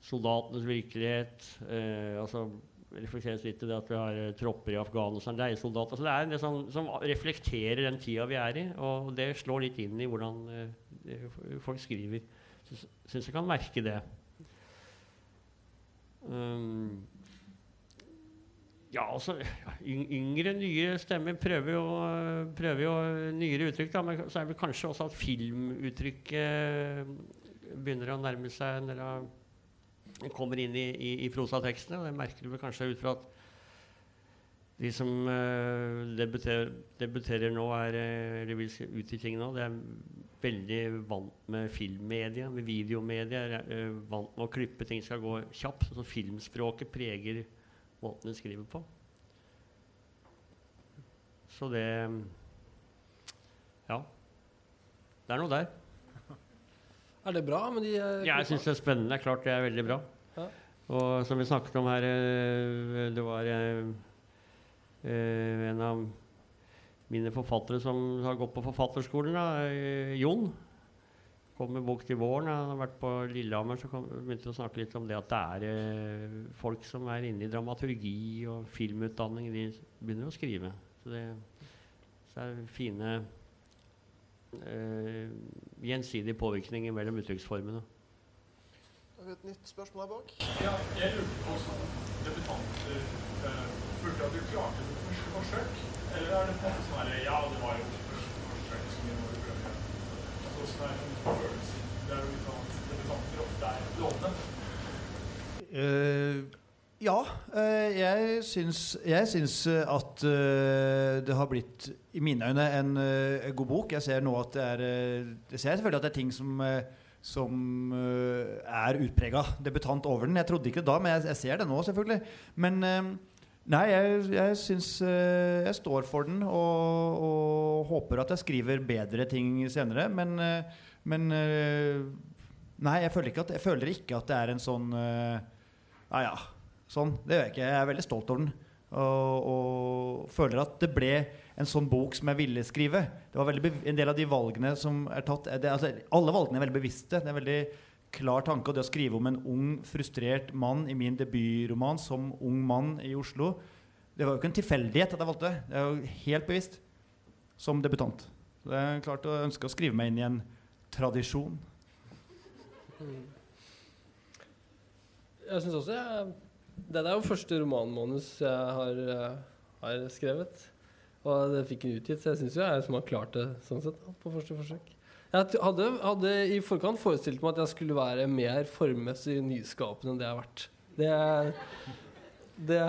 soldatenes virkelighet. Eh, altså reflekteres litt til det at vi har tropper i Afghanistan, leiesoldater. Så det er en del som, som reflekterer den tida vi er i, og det slår litt inn i hvordan folk skriver. Syns jeg kan merke det. Um, ja, altså Yngre, nye stemmer prøver jo, eh, prøver jo nyere uttrykk, da, men så er det kanskje også at filmuttrykket begynner å nærme seg når det kommer inn i, i, i prosatekstene. og Det merker du vel kanskje ut fra at de som uh, debuterer, debuterer nå, er, eh, eller vil se ut i ting nå, det er veldig vant med filmmedia, med videomedia. Er, eh, vant med å klippe ting skal gå kjapt. Så filmspråket preger måten de skriver på. Så det Ja. Det er noe der. Er det bra med de eh, Jeg syns det er spennende. Det er klart det er veldig bra. Ja. Og som vi snakket om her, eh, det var eh, en av mine forfattere som har gått på forfatterskolen, da, Jon. Kom med bok til våren. Jeg har vært på Lillehammer, så kom, begynte jeg å snakke litt om det at det er eh, folk som er inne i dramaturgi og filmutdanning, de begynner å skrive. Så det, så er fine eh, gjensidige påvirkninger mellom uttrykksformene. Har vi et nytt spørsmål her bak? Ja, jeg lurte på som debutanter eh, Følte du at du klarte det på første forsøk? Eller er det på en måte sånn her Ja, det var jo første forsøk som vi må prøve. Altså, Hvordan er den følelsen? Det er jo litt sånn at debutanter ofte er lovende. Eh, ja, Uh, jeg syns, jeg syns eh, at uh, det har blitt, i mine øyne, en god bok. Jeg ser nå at det er Jeg ser selvfølgelig at det er ting som, som er utprega debutant over den. Jeg trodde ikke det da, men jeg, jeg ser det nå, selvfølgelig. Men Nei, jeg, jeg syns Jeg står for den og, og håper at jeg skriver bedre ting senere, men, men Nei, jeg føler, at, jeg føler ikke at det er en sånn eh, Ja, ja. Sånn. Det gjør jeg ikke. Jeg er veldig stolt over den. Og, og føler at det ble en sånn bok som jeg ville skrive. Det var En del av de valgene som er tatt er det, altså, Alle valgene er veldig bevisste. Det er en veldig klar tanke. Og det å skrive om en ung, frustrert mann i min debutroman som ung mann i Oslo Det var jo ikke en tilfeldighet at jeg valgte det. Det er jo helt bevisst. Som debutant. Så det er klart å ønske å skrive meg inn i en tradisjon. Jeg syns også jeg, Det er jo første romanmanus jeg har, eh, har skrevet. Og det fikk en utgitt, så jeg syns jeg som har klart det sånn sett, på første forsøk. Jeg hadde, hadde i forkant forestilt meg at jeg skulle være mer formmessig nyskapende enn det jeg har vært. Det, det,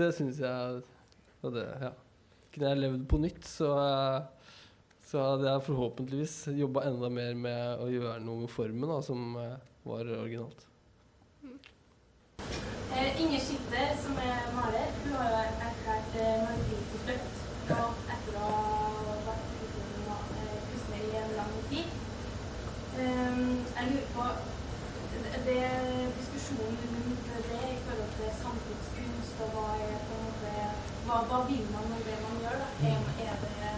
det syns jeg og det, ja. Kunne jeg levd på nytt, så, så hadde jeg forhåpentligvis jobba enda mer med å gjøre noe med formen da, som eh, var originalt. Eh, Inger Skilter, som er maler, hun har jo erklært eh, maleriet til dødt. Og etter å ha vært eh, kunstner i en lang tid. Um, jeg lurer på det, diskusjonen rundt det i forhold til samtidskunst og hva er på en måte hva, hva vil man med det man gjør? da? Er, er det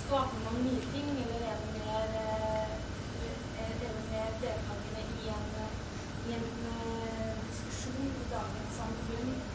Skaper man nye ting, eller er det mer, eh, er det mer deltakende i en, i en eh, diskusjon i dagens samfunn? Eh, har det vært eh, en mye diskusjon knyttet til det temaet?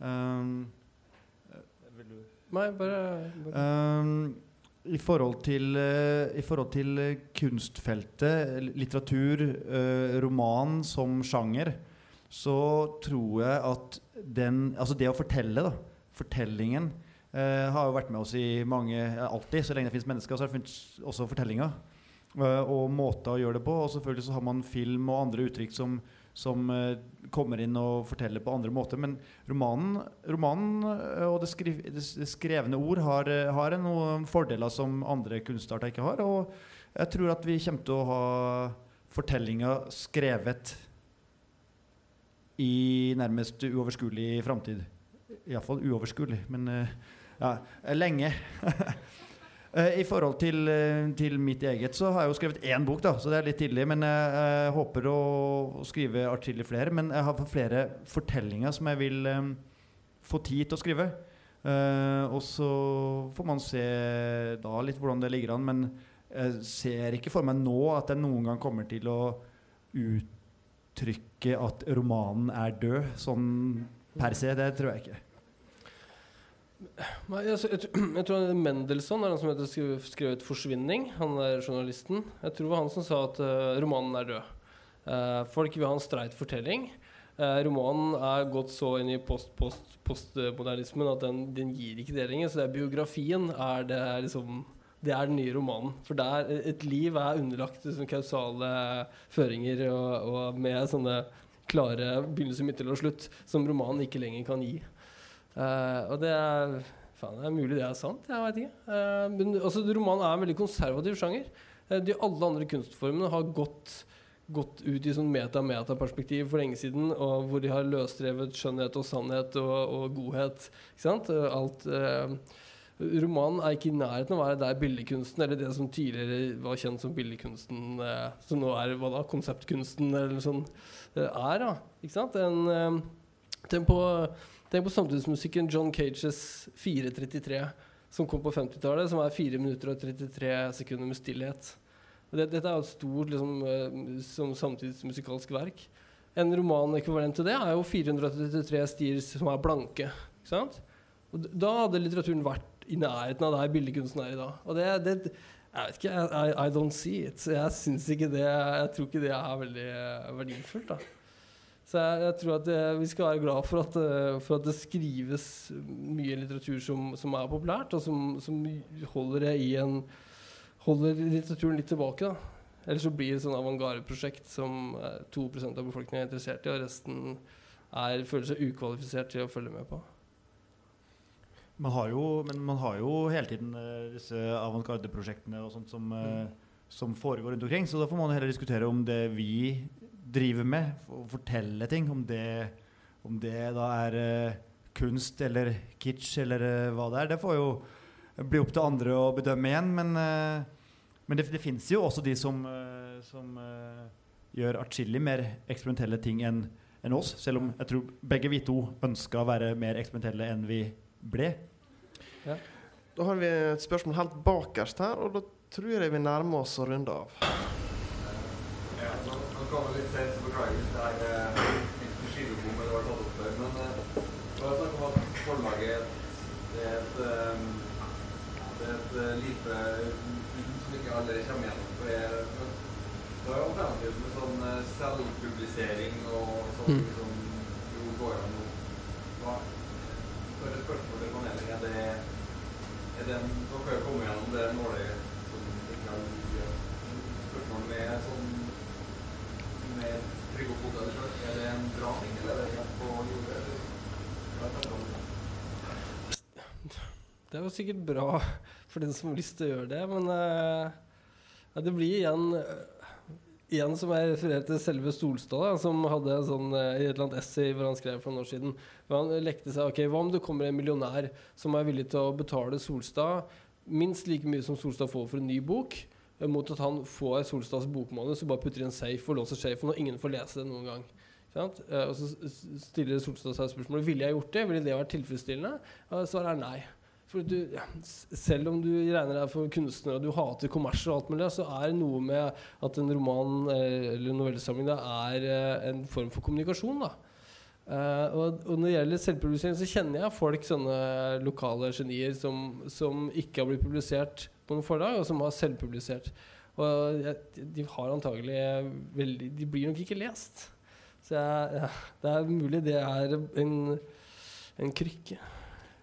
Um, Nei, bare, bare. um, i, forhold til, uh, I forhold til eh, kunstfeltet, litteratur, uh, roman som sjanger, så tror jeg at den Altså det å fortelle, da. Fortellingen uh, har jo vært med oss i mange Alltid. Så lenge det fins mennesker, så har det funnet også fortellinga. Og måter å gjøre det på. Og selvfølgelig så har man film og andre uttrykk som, som eh, kommer inn og forteller på andre måter. Men romanen, romanen eh, og det, skriv, det skrevne ord har, eh, har noen fordeler som andre kunstarter ikke har. Og jeg tror at vi kommer til å ha fortellinga skrevet i nærmest uoverskuelig framtid. Iallfall uoverskuelig, men ja, lenge. Eh, I forhold til, eh, til mitt eget så har jeg jo skrevet én bok, da, så det er litt tidlig. Men jeg, jeg håper å, skrive atskillig flere. Men jeg har flere fortellinger som jeg vil um, få tid til å skrive. Uh, og så får man se da litt hvordan det ligger an. Men jeg ser ikke for meg nå at jeg noen gang kommer til å uttrykke at romanen er død, sånn per se. Det tror jeg ikke. Nei, jeg, jeg, jeg tror Mendelssohn er han som heter skrev, skrevet 'Forsvinning'. Han er journalisten. Jeg tror det var han som sa at uh, romanen er død. Uh, folk vil ha en streit fortelling. Uh, romanen er gått så inn i post-postmodernismen at den, den gir ikke det lenger. Så det er biografien er det, er liksom, det er den nye romanen. For der, et liv er underlagt liksom, kausale føringer og, og med sånne klare begynnelse, midtel og slutt som romanen ikke lenger kan gi. Eh, og det er Faen, det er mulig det er sant. Jeg veit ikke. Uh, men altså, romanen er en veldig konservativ sjanger. Uh, de alle andre kunstformene har gått, gått ut i sånn meta-meta-perspektiv for lenge siden, og hvor de har løsrevet skjønnhet og sannhet og, og godhet. Ikke sant? Alt Romanen er ikke i nærheten av å være der billedkunsten, eller det som tidligere var kjent som billedkunsten, som nå er hva da, konseptkunsten eller sånn, er. da, ikke sant? En, tenk på Tenk på samtidsmusikken John Cages 433, som kom på 50-tallet, som er 4 minutter og 33 sekunder med stillhet. Det, dette er jo et stort liksom, eh, samtidsmusikalsk verk. En roman ekvivalent til det er jo 433 stier som er blanke. Ikke sant? Og da hadde litteraturen vært i nærheten av der billedkunsten er i dag. Og det, det jeg vet ikke, I, I don't see it. Jeg ikke det Jeg tror ikke det er veldig eh, verdifullt. da så jeg, jeg tror at eh, vi skal være glad for at, eh, for at det skrives mye litteratur som, som er populært, og som, som holder en Holder litteraturen litt tilbake. da Ellers så blir det et sånn avantgarde-prosjekt som eh, 2 av befolkningen er interessert i, og resten er, føler seg ukvalifisert til å følge med på. Man har jo, men man har jo hele tiden eh, disse avantgarde-prosjektene og sånt som, mm som foregår rundt omkring. Så da får man heller diskutere om det vi driver med, og fortelle ting, om det, om det da er uh, kunst eller kitsch eller uh, hva det er. Det får jo bli opp til andre å bedømme igjen. Men, uh, men det, det fins jo også de som, som gjør atskillig mer eksperimentelle ting enn enn oss. Selv om jeg tror begge vi to ønska å være mer eksperimentelle enn vi ble. Da har vi et spørsmål helt bakerst her, og da tror jeg vi nærmer oss å runde av. Nå kommer litt sent, så beklager hvis det er eh, ikke skivebom eller var tatt opp før. Men eh, det var snakk om at forlaget det er et, eh, det er et eh, lite som ikke alle kommer gjennom. For jeg, det er jo alternativt med sånn eh, selvpublisering og sånn Mm. som jo går an nå. For et spørsmål til panelet er det er det en, Dere har kommet gjennom det nåløyet som ikke har spørsmål med sånn med trygg og selv. Er det en bra ting, eller er det helt på jordet? det? Jo sikkert bra for den som har lyst til å gjøre det, men eh, ja, det blir igjen Igjen som jeg refererer til selve Solstad, som hadde sånn, eh, i et eller annet essay hvor han skrev for noen år siden. Hvor han lekte seg ok, Hva om det kommer en millionær som er villig til å betale Solstad minst like mye som Solstad får for en ny bok, mot at han får Solstads bokmanus og bare putter i en safe og låser safen, og ingen får lese det noen gang. Eh, og så stiller Solstad seg spørsmålet ville jeg gjort det. Ville det vært tilfredsstillende? Uh, svaret er nei. For du, selv om du regner deg for kunstner og du hater kommers og alt mulig, så er det noe med at en roman eh, eller novellesamling er eh, en form for kommunikasjon. da. Uh, og, og når det gjelder selvpublisering, så kjenner jeg folk, sånne lokale genier, som, som ikke har blitt publisert på noen forlag, og som har selvpublisert. Og de har antagelig veldig De blir nok ikke lest. Så jeg, ja, det er mulig det er en, en krykke.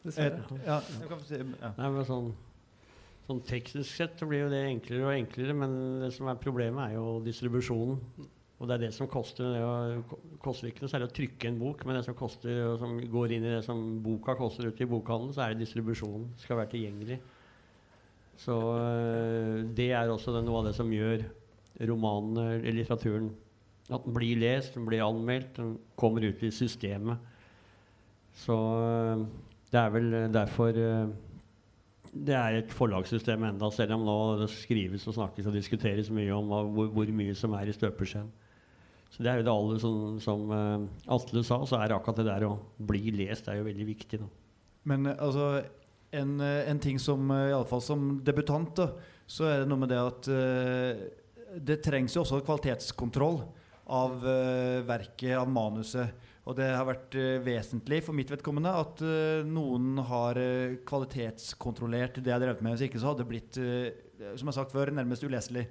Dessverre. Et, ja, jeg kan få si, ja. Nei, men sånn, sånn teknisk sett så blir jo det enklere og enklere, men det som er problemet, er jo distribusjonen. Og det er det som koster. Det koster ikke noe særlig å trykke en bok, men det som koster, og som går inn i det som boka koster ute i bokhandelen, så er det distribusjonen. Skal være tilgjengelig. Så øh, det er også noe av det som gjør romanen, eller litteraturen, at den blir lest, den blir anmeldt, den kommer ut i systemet. Så øh, det er vel derfor det er et forlagssystem enda, selv om nå det skrives og snakkes og diskuteres mye om hvor, hvor mye som er i støpeskjeen. Så det er jo det alle som, som eh, Atle sa, så er akkurat det der å bli lest det er jo veldig viktig. Da. Men eh, altså en, eh, en ting som iallfall i alle fall som debutant, da, så er det noe med det at uh, det trengs jo også kvalitetskontroll av uh, verket, av manuset. Og det har vært uh, vesentlig for mitt vedkommende at eh, noen har eh, kvalitetskontrollert det jeg har drevet med. Hvis ikke så hadde det blitt, eh, som jeg har sagt før, nærmest uleselig.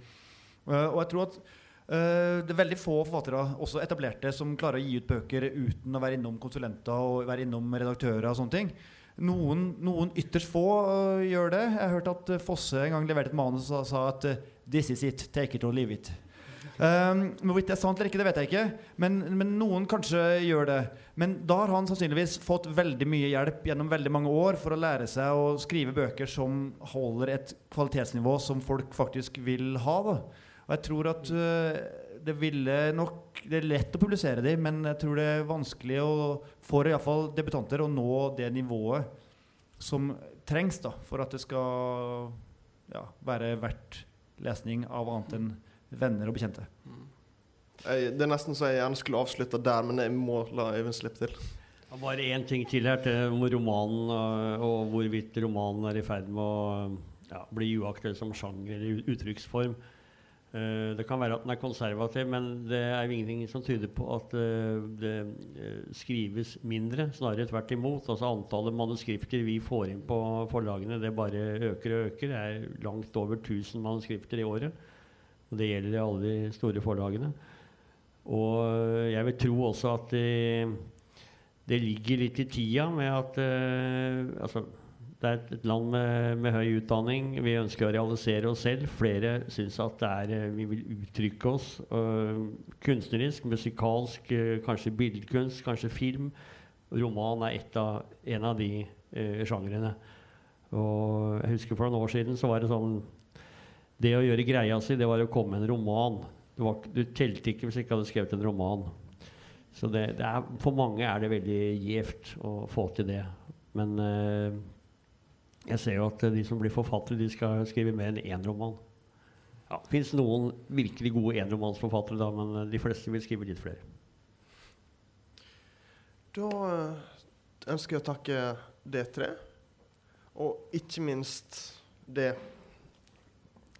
Eh, og jeg tror at eh, det er veldig få forfattere, også etablerte, som klarer å gi ut bøker uten å være innom konsulenter og være innom redaktører og sånne ting. Noen, noen ytterst få uh, gjør det. Jeg har hørt at øh, Fosse en gang leverte et manus og sa at øh, This is it. Take it or leave it. Um, Hvorvidt det er sant eller ikke, det vet jeg ikke. Men, men noen kanskje gjør det. Men da har han sannsynligvis fått veldig mye hjelp gjennom veldig mange år for å lære seg å skrive bøker som holder et kvalitetsnivå som folk faktisk vil ha. Da. Og jeg tror at øh, det ville nok Det er lett å publisere dem, men jeg tror det er vanskelig å, for iallfall debutanter å nå det nivået som trengs da, for at det skal ja, være verdt lesning av annet enn venner og bekjente. Jeg, det er nesten så jeg gjerne skulle avslutta der, men jeg må la Øyvind slippe til. Bare én ting til her til om romanen og hvorvidt romanen er i ferd med å ja, bli uaktuell som sjanger eller uttrykksform. Eh, det kan være at den er konservativ, men det er jo ingenting som tyder på at uh, det uh, skrives mindre. Snarere tvert imot. Altså Antallet manuskripter vi får inn på forlagene, det bare øker og øker. Det er langt over 1000 manuskripter i året. Og det gjelder i alle de store forlagene. Og jeg vil tro også at det, det ligger litt i tida med at altså, det er et, land med, med høy utdanning. Vi ønsker å realisere oss selv. Flere syns at er, eh, vi vil uttrykke oss øh, kunstnerisk, musikalsk, øh, kanskje billedkunst, kanskje film. Roman er av, en av de eh, sjangrene. Og jeg husker For noen år siden så var det sånn Det å gjøre greia si, det var å komme med en roman. Du, var, du telte ikke hvis du ikke hadde skrevet en roman. Så det, det er, for mange er det veldig gjevt å få til det. Men jeg ser jo at de som blir forfattere, de skal skrive mer enn én roman. Ja, det fins noen virkelig gode enromansforfattere, da, men eh, de fleste vil skrive litt flere. Da eh, ønsker jeg å takke D3, og ikke minst det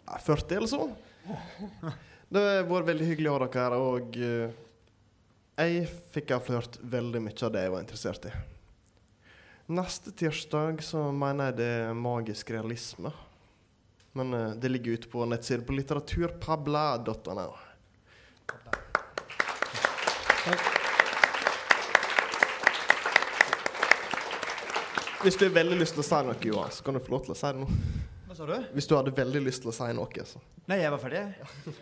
40 eller så. Det har vært veldig hyggelig å ha dere her, og eh, jeg fikk avslørt veldig mye av det jeg var interessert i. Neste tirsdag så mener jeg det er magisk realisme. Men uh, det ligger ute på nettsiden på litteraturpabla.no. Hvis du har veldig lyst til å si noe, Johan, så kan du få lov til å si det nå. Hva sa du? Hvis du hadde veldig lyst til å si noe. Så. Nei, jeg var ferdig.